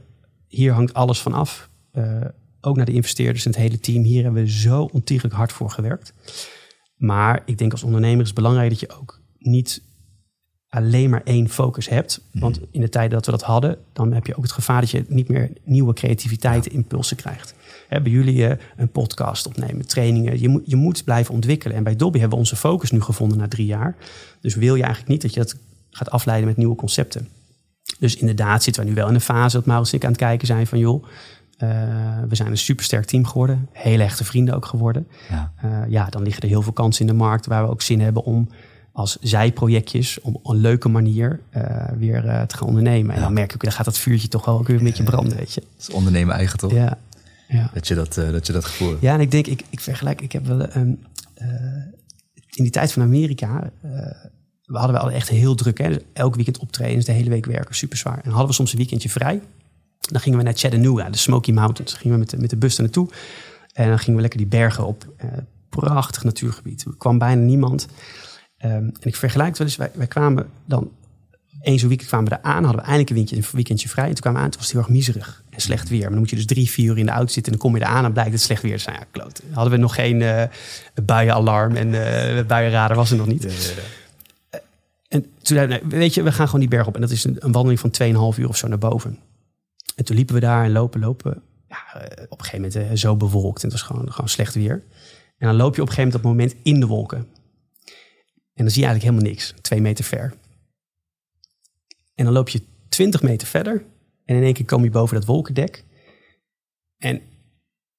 [SPEAKER 3] hier hangt alles van af. Uh, ook naar de investeerders en het hele team. Hier hebben we zo ontiegelijk hard voor gewerkt. Maar ik denk als ondernemer is het belangrijk dat je ook niet alleen maar één focus hebt. Want in de tijd dat we dat hadden, dan heb je ook het gevaar dat je niet meer nieuwe creativiteit, impulsen krijgt. Hebben jullie uh, een podcast opnemen, trainingen? Je moet, je moet blijven ontwikkelen. En bij Dobby hebben we onze focus nu gevonden na drie jaar. Dus wil je eigenlijk niet dat je dat gaat afleiden met nieuwe concepten. Dus inderdaad zitten we nu wel in een fase dat Maurits en ik aan het kijken zijn van joh, uh, we zijn een supersterk team geworden. Hele echte vrienden ook geworden. Ja. Uh, ja, dan liggen er heel veel kansen in de markt waar we ook zin hebben om als zijprojectjes op een leuke manier uh, weer te gaan ondernemen. En dan merk ik, dan gaat dat vuurtje toch wel ook weer een beetje branden, weet je.
[SPEAKER 1] Dat is ondernemen eigen toch?
[SPEAKER 3] Ja. ja.
[SPEAKER 1] Dat, je dat, dat je dat gevoel hebt.
[SPEAKER 3] Ja, en ik denk, ik, ik vergelijk, ik heb wel um, in die tijd van Amerika, we hadden wel echt heel druk. Hè? Dus elk weekend optreden, de hele week werken, super zwaar. En hadden we soms een weekendje vrij. Dan gingen we naar Chattanooga, de Smoky Mountains. Dan gingen we met de, met de bus naartoe. En dan gingen we lekker die bergen op. Prachtig natuurgebied. Er kwam bijna niemand. Um, en ik vergelijk het wel eens. Wij, wij kwamen dan... Eens een weekend kwamen we daar aan. Hadden we eindelijk een weekendje, een weekendje vrij. En toen kwamen we aan. Toen was het heel erg miserig en slecht weer. Maar dan moet je dus drie, vier uur in de auto zitten. En dan kom je eraan en blijkt het slecht weer te zijn. Ja, kloot. Hadden we nog geen uh, buienalarm. En uh, buienradar was er nog niet. Ja, ja, ja. En toen we, weet je, we gaan gewoon die berg op. En dat is een, een wandeling van 2,5 uur of zo naar boven. En toen liepen we daar en lopen, lopen. Ja, op een gegeven moment zo bewolkt. En het was gewoon, gewoon slecht weer. En dan loop je op een gegeven moment het moment in de wolken. En dan zie je eigenlijk helemaal niks. Twee meter ver. En dan loop je 20 meter verder. En in één keer kom je boven dat wolkendek. En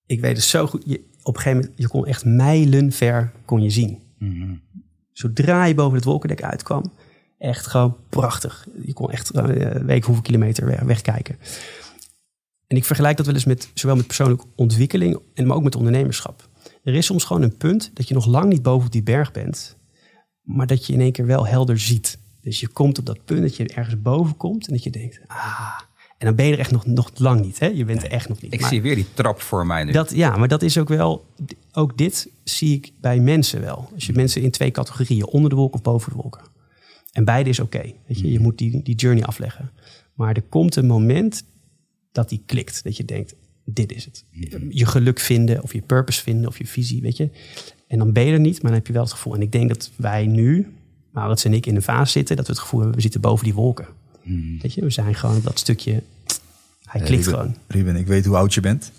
[SPEAKER 3] ik weet het zo goed. Je, op een gegeven moment, je kon echt mijlenver kon je zien. Mm-hmm. Zodra je boven het wolkendek uitkwam, echt gewoon prachtig. Je kon echt weet hoeveel kilometer weg, wegkijken. En ik vergelijk dat wel eens met zowel met persoonlijke ontwikkeling, en maar ook met ondernemerschap. Er is soms gewoon een punt dat je nog lang niet boven die berg bent, maar dat je in één keer wel helder ziet. Dus je komt op dat punt dat je ergens boven komt en dat je denkt, ah, en dan ben je er echt nog, nog lang niet. Hè? Je bent er echt nog niet.
[SPEAKER 2] Ik
[SPEAKER 3] maar
[SPEAKER 2] zie weer die trap voor mij nu.
[SPEAKER 3] Dat, ja, maar dat is ook wel, ook dit zie ik bij mensen wel. Als je mensen in twee categorieën, onder de wolken of boven de wolken. En beide is oké. Okay, weet je, je moet die, die journey afleggen. Maar er komt een moment dat die klikt. Dat je denkt, dit is het. Je geluk vinden of je purpose vinden of je visie, weet je. En dan ben je er niet, maar dan heb je wel het gevoel. En ik denk dat wij nu, Maurits en ik, in een fase zitten... dat we het gevoel hebben, we zitten boven die wolken. Hmm. Weet je, we zijn gewoon dat stukje... Hij klikt
[SPEAKER 1] Ruben,
[SPEAKER 3] gewoon.
[SPEAKER 1] Ruben, ik weet hoe oud je bent.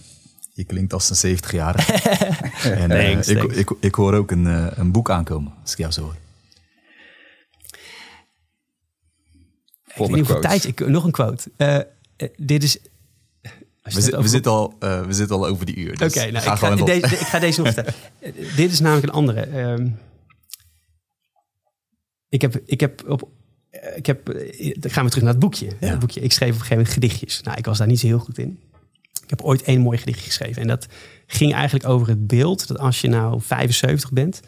[SPEAKER 1] Je klinkt als een 70-jarige. <laughs> en
[SPEAKER 3] thanks,
[SPEAKER 1] uh, ik, ik, ik, hoor ook een, uh, een boek aankomen, als ik jou zo hoor.
[SPEAKER 3] Ik weet niet tijd, ik, nog een quote. Uh, dit is...
[SPEAKER 1] We, zit, we, zitten al, uh, we zitten al over die uur. Dus
[SPEAKER 3] Oké, okay, nou,
[SPEAKER 1] ga
[SPEAKER 3] ik, ga,
[SPEAKER 1] deze,
[SPEAKER 3] ik ga deze nog vertellen. <laughs> dit is namelijk een andere. Um, ik heb, ik heb op... Ik heb, dan gaan we terug naar het boekje. Ja. Het boekje. Ik schreef op een gegeven moment gedichtjes. Nou, ik was daar niet zo heel goed in. Ik heb ooit één mooi gedichtje geschreven. En dat ging eigenlijk over het beeld dat als je nou 75 bent...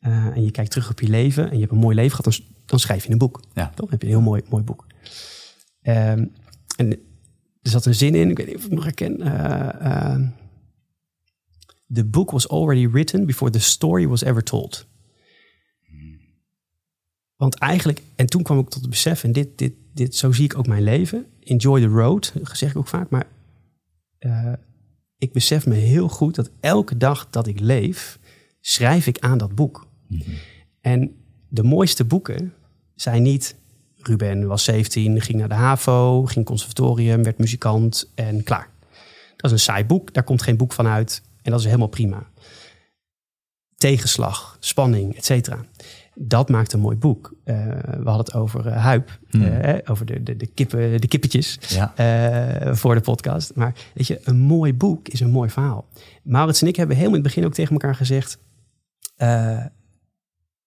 [SPEAKER 3] Uh, en je kijkt terug op je leven en je hebt een mooi leven gehad... dan, dan schrijf je een boek.
[SPEAKER 1] Ja.
[SPEAKER 3] Toch? Dan heb je een heel mooi, mooi boek. Um, en er zat een zin in, ik weet niet of ik het nog herken. Uh, uh, the book was already written before the story was ever told. Want eigenlijk, en toen kwam ik tot het besef, en dit, dit, dit, zo zie ik ook mijn leven. Enjoy the road, zeg ik ook vaak. Maar uh, ik besef me heel goed dat elke dag dat ik leef, schrijf ik aan dat boek. Mm-hmm. En de mooiste boeken zijn niet Ruben was 17, ging naar de HAVO, ging conservatorium, werd muzikant en klaar. Dat is een saai boek, daar komt geen boek van uit en dat is helemaal prima. Tegenslag, spanning, et cetera. Dat maakt een mooi boek. Uh, we hadden het over uh, Huip, hmm. uh, over de, de, de, kippen, de kippetjes ja. voor de podcast. Maar weet je, een mooi boek is een mooi verhaal. Maurits en ik hebben helemaal in het begin ook tegen elkaar gezegd...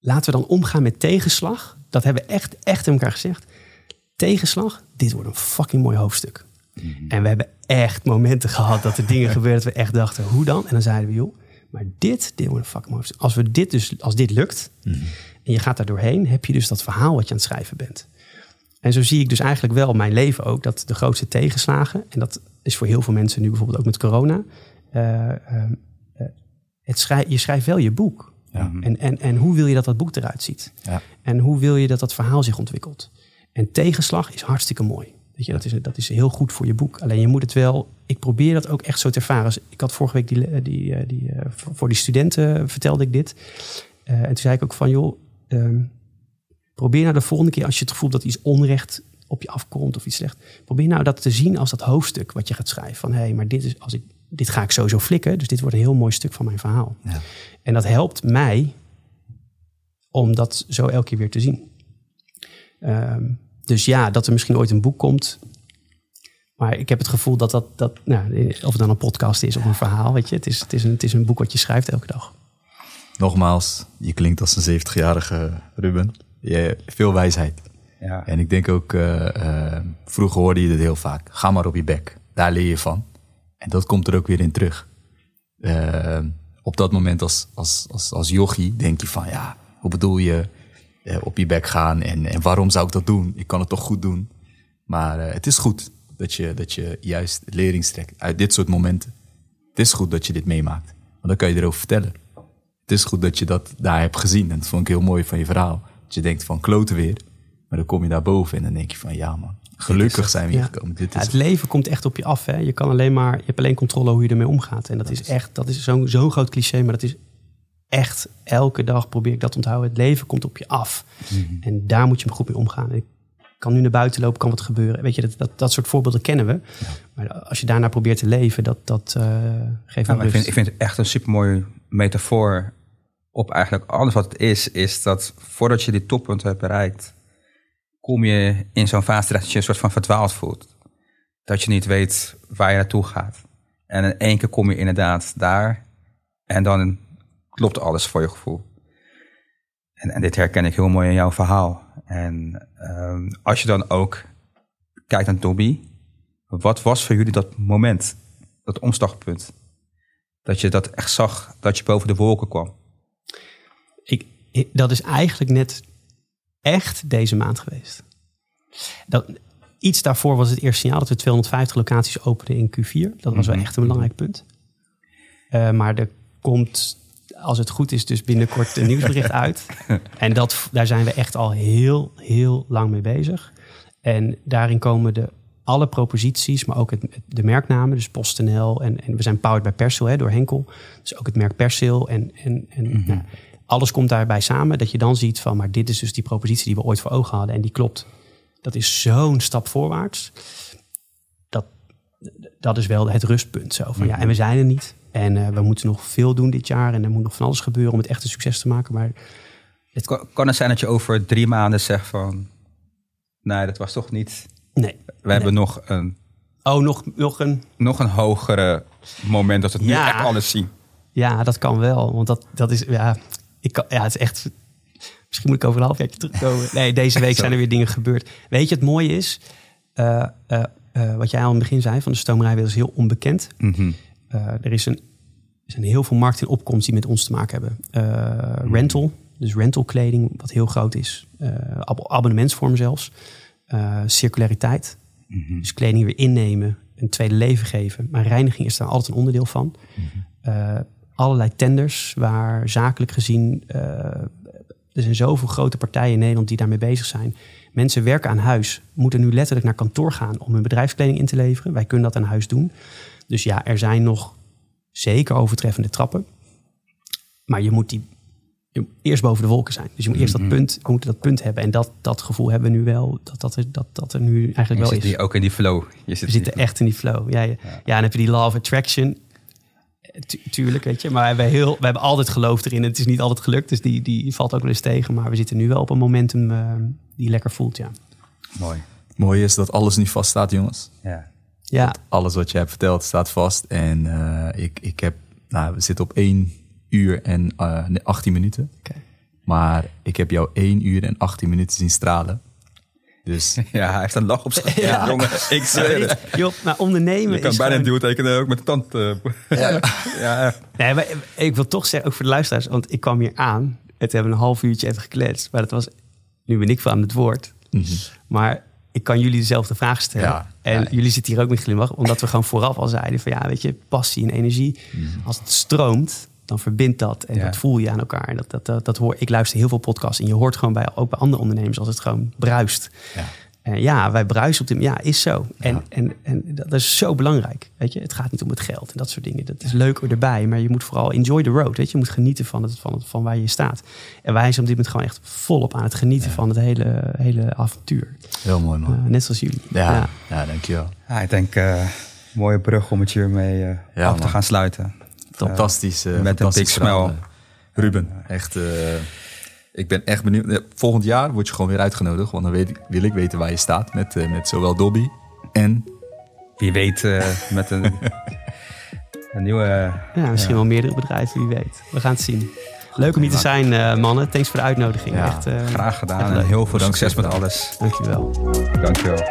[SPEAKER 3] laten we dan omgaan met tegenslag dat hebben we echt, echt in elkaar gezegd. Tegenslag, dit wordt een fucking mooi hoofdstuk. Mm-hmm. En we hebben echt momenten gehad dat er dingen <laughs> gebeurden dat we echt dachten, hoe dan? En dan zeiden we, joh, maar dit, dit wordt een fucking mooi hoofdstuk. Als, we dit dus, als dit lukt mm-hmm. en je gaat daar doorheen, heb je dus dat verhaal wat je aan het schrijven bent. En zo zie ik dus eigenlijk wel mijn leven ook, dat de grootste tegenslagen, en dat is voor heel veel mensen nu bijvoorbeeld ook met corona, uh, uh, het schrij je schrijft wel je boek.
[SPEAKER 1] Ja.
[SPEAKER 3] En, en, en hoe wil je dat dat boek eruit ziet?
[SPEAKER 1] Ja.
[SPEAKER 3] En hoe wil je dat dat verhaal zich ontwikkelt? En tegenslag is hartstikke mooi. Weet je, dat, is, dat is heel goed voor je boek. Alleen je moet het wel. Ik probeer dat ook echt zo te ervaren. Dus ik had vorige week die, die, eh, die, eh, voor die studenten vertelde ik dit. Eh, en toen zei ik ook van joh, ehm, probeer nou de volgende keer als je het gevoel dat iets onrecht op je afkomt of iets slecht. Probeer nou dat te zien als dat hoofdstuk wat je gaat schrijven. Van hé, hey, maar dit, is, als ik, dit ga ik sowieso flikken. Dus dit wordt een heel mooi stuk van mijn verhaal.
[SPEAKER 1] Ja.
[SPEAKER 3] En dat helpt mij om dat zo elke keer weer te zien. Ehm, dus ja, dat er misschien ooit een boek komt. Maar ik heb het gevoel dat dat, dat nou, of het dan een podcast is of een verhaal, weet je. Het is, het, is een, het is een boek wat je schrijft elke dag.
[SPEAKER 1] Nogmaals, je klinkt als een 70-jarige Ruben. Je, veel wijsheid.
[SPEAKER 2] Ja.
[SPEAKER 1] En ik denk ook, eh, eh, vroeger hoorde je dit heel vaak. Ga maar op je bek. Daar leer je van. En dat komt er ook weer in terug. Eh, op dat moment als, als, als, als jochie denk je van, ja, hoe bedoel je eh, op je bek gaan? En, en waarom zou ik dat doen? Ik kan het toch goed doen? Maar eh, het is goed dat je, dat je juist lering trekt uit dit soort momenten. Het is goed dat je dit meemaakt. Want dan kan je erover vertellen. Het is goed dat je dat daar hebt gezien. En dat vond ik heel mooi van je verhaal. Dat je denkt van kloten weer. Maar dan kom je daar boven en dan denk je van ja man, gelukkig zijn we hier
[SPEAKER 3] Ja.
[SPEAKER 1] gekomen. Dit
[SPEAKER 3] Ja,
[SPEAKER 1] is
[SPEAKER 3] het leven komt echt op je af. Hè? Je, kan alleen maar, je hebt alleen controle hoe je ermee omgaat. En dat, is echt, dat is zo'n zo'n groot cliché, maar dat is echt elke dag probeer ik dat te onthouden. Het leven komt op je af. En daar moet je goed mee omgaan. Ik kan nu naar buiten lopen, kan wat gebeuren. Weet je, dat, dat, dat soort voorbeelden kennen we. Maar als je daarna probeert te leven, dat, dat eh, geeft me
[SPEAKER 2] maar ik, vind, ik vind het echt een supermooi metafoor op eigenlijk alles wat het is. Is dat voordat je dit toppunt hebt bereikt, kom je in zo'n fase dat je een soort van verdwaald voelt. Dat je niet weet waar je naartoe gaat. En in één keer kom je inderdaad daar en dan klopt alles voor je gevoel. En, en dit herken ik heel mooi in jouw verhaal. En ehm, als je dan ook kijkt naar Dobby, wat was voor jullie dat moment, dat omslagpunt? Dat je dat echt zag, dat je boven de wolken kwam.
[SPEAKER 3] ik- dat is eigenlijk net echt deze maand geweest. Dat, iets daarvoor was het eerste signaal dat we 250 locaties openden in Q4. Dat was wel
[SPEAKER 2] Mhm.
[SPEAKER 3] echt een belangrijk punt. Eh, maar er komt, als het goed is, dus binnenkort een nieuwsbericht <laughs> uit. En dat, daar zijn we echt al heel, heel lang mee bezig. En daarin komen de, alle proposities, maar ook het, de merknamen, dus PostNL. En, en we zijn powered bij Persil hè, door Henkel. Dus ook het merk Persil. En, en, en nou, alles komt daarbij samen. Dat je dan ziet van, maar dit is dus die propositie die we ooit voor ogen hadden. En die klopt. Dat is zo'n stap voorwaarts. Dat, dat is wel het rustpunt. Zo. Van, ja, en we zijn er niet. En eh, we moeten nog veel doen dit jaar. En er moet nog van alles gebeuren om het echt een succes te maken. Maar
[SPEAKER 2] Het kan, kan het zijn dat je over drie maanden zegt van... Nee, dat was toch niet...
[SPEAKER 3] nee.
[SPEAKER 2] We hebben nog een,
[SPEAKER 3] Oh, nog, nog een...
[SPEAKER 2] nog een hogere moment dat we het
[SPEAKER 3] Ja.
[SPEAKER 2] nu echt alles zien.
[SPEAKER 3] Ja, dat kan wel. Want dat, dat is... Ja, ik kan, ja, het is echt... Misschien moet ik over een halfjaartje terugkomen. Nee, deze week zijn er weer dingen gebeurd. Weet je, het mooie is... eh, eh, eh, wat jij al in het begin zei, van de stoomrijwereld is heel onbekend.
[SPEAKER 2] Mhm.
[SPEAKER 3] Er, is een, er zijn heel veel markten in opkomst die met ons te maken hebben. Eh, rental, dus rentalkleding, wat heel groot is. Ab- abonnementsvorm zelfs. Circulariteit, dus kleding weer innemen, een tweede leven geven. Maar reiniging is daar altijd een onderdeel van. Eh, allerlei tenders waar zakelijk gezien... eh, er zijn zoveel grote partijen in Nederland die daarmee bezig zijn. Mensen werken aan huis, moeten nu letterlijk naar kantoor gaan om hun bedrijfskleding in te leveren. Wij kunnen dat aan huis doen. Dus ja, er zijn nog zeker overtreffende trappen. Maar je moet die je moet eerst boven de wolken zijn. Dus je moet eerst dat punt, we moeten dat punt hebben. En dat, dat gevoel hebben we nu wel, dat dat er, dat, dat er nu eigenlijk
[SPEAKER 2] Je
[SPEAKER 3] wel
[SPEAKER 2] zit
[SPEAKER 3] is.
[SPEAKER 2] hier ook in die flow. Je zit
[SPEAKER 3] We zitten echt in die flow. Ja, ja. ja, en dan heb je die law of attraction. Eh, tu- tuurlijk, weet je. Maar we hebben, heel, we hebben altijd geloof erin. Het is niet altijd gelukt, dus die, die valt ook wel eens tegen. Maar we zitten nu wel op een momentum eh, die lekker voelt, ja.
[SPEAKER 2] Mooi.
[SPEAKER 1] Mooi is dat alles niet vaststaat, jongens.
[SPEAKER 2] Ja.
[SPEAKER 3] Ja,
[SPEAKER 1] Alles wat je hebt verteld staat vast. En eh, ik, ik heb, nou, we zitten op 1 uur en eh, nee, 18 minuten.
[SPEAKER 3] Oké.
[SPEAKER 1] Maar ik heb jou 1 uur en 18 minuten zien stralen. Dus <laughs>
[SPEAKER 2] ja, hij heeft een lach op zijn gezicht. <laughs> Jongen, ik zweer het.
[SPEAKER 3] joh, maar ondernemen
[SPEAKER 2] Je kan
[SPEAKER 3] is
[SPEAKER 2] bijna een
[SPEAKER 3] gewoon-
[SPEAKER 2] duw tekenen ook met de tand. eh. <laughs> ja. ja.
[SPEAKER 3] Nee, maar ik wil toch zeggen, ook voor de luisteraars, want ik kwam hier aan. Het hebben een half uurtje even gekletst. Maar dat was, nu ben ik van aan het woord. Maar ik kan jullie dezelfde vraag stellen.
[SPEAKER 1] Ja.
[SPEAKER 3] en
[SPEAKER 1] Ja.
[SPEAKER 3] jullie zitten hier ook met glimlach. Omdat we gewoon vooraf al zeiden van ja, weet je, passie en energie. Als het stroomt, dan verbindt dat en
[SPEAKER 2] Ja.
[SPEAKER 3] dat voel je aan elkaar. Dat, dat, dat, dat hoor, ik luister heel veel podcasts en je hoort gewoon bij, ook bij andere ondernemers als het gewoon bruist.
[SPEAKER 1] Ja.
[SPEAKER 3] En ja, wij bruisen op dit Ja, is zo. En,
[SPEAKER 1] Ja.
[SPEAKER 3] en, en dat is zo belangrijk. Weet je, het gaat niet om het geld en dat soort dingen. Dat is leuk erbij, maar je moet vooral enjoy the road. Weet je, je moet genieten van, het, van, het, van waar je staat. En wij zijn op dit moment gewoon echt volop aan het genieten van het hele, hele avontuur.
[SPEAKER 1] Heel mooi, man.
[SPEAKER 3] Eh, net zoals jullie.
[SPEAKER 1] ja,
[SPEAKER 3] Ja.
[SPEAKER 1] ja. dankjewel.
[SPEAKER 2] Ja, ik denk eh mooie brug om het hiermee eh
[SPEAKER 1] Ja,
[SPEAKER 2] af te gaan sluiten.
[SPEAKER 1] Fantastisch. eh,
[SPEAKER 2] met een
[SPEAKER 1] fantastisch
[SPEAKER 2] big smile.
[SPEAKER 1] verhaal, eh. Ruben, echt. eh, ik ben echt benieuwd. Volgend jaar word je gewoon weer uitgenodigd. Want dan weet ik, wil ik weten waar je staat met, eh, met zowel Dobby en...
[SPEAKER 2] Wie weet eh, met een, <laughs> een nieuwe...
[SPEAKER 3] Ja, misschien wel meerdere bedrijven, wie weet. We gaan het zien. Leuk om hier te zijn, eh, mannen. Thanks voor de uitnodiging.
[SPEAKER 1] Ja,
[SPEAKER 3] echt, eh,
[SPEAKER 2] Graag gedaan en heel veel succes met
[SPEAKER 1] je
[SPEAKER 2] alles.
[SPEAKER 3] Dankjewel.
[SPEAKER 2] Dankjewel.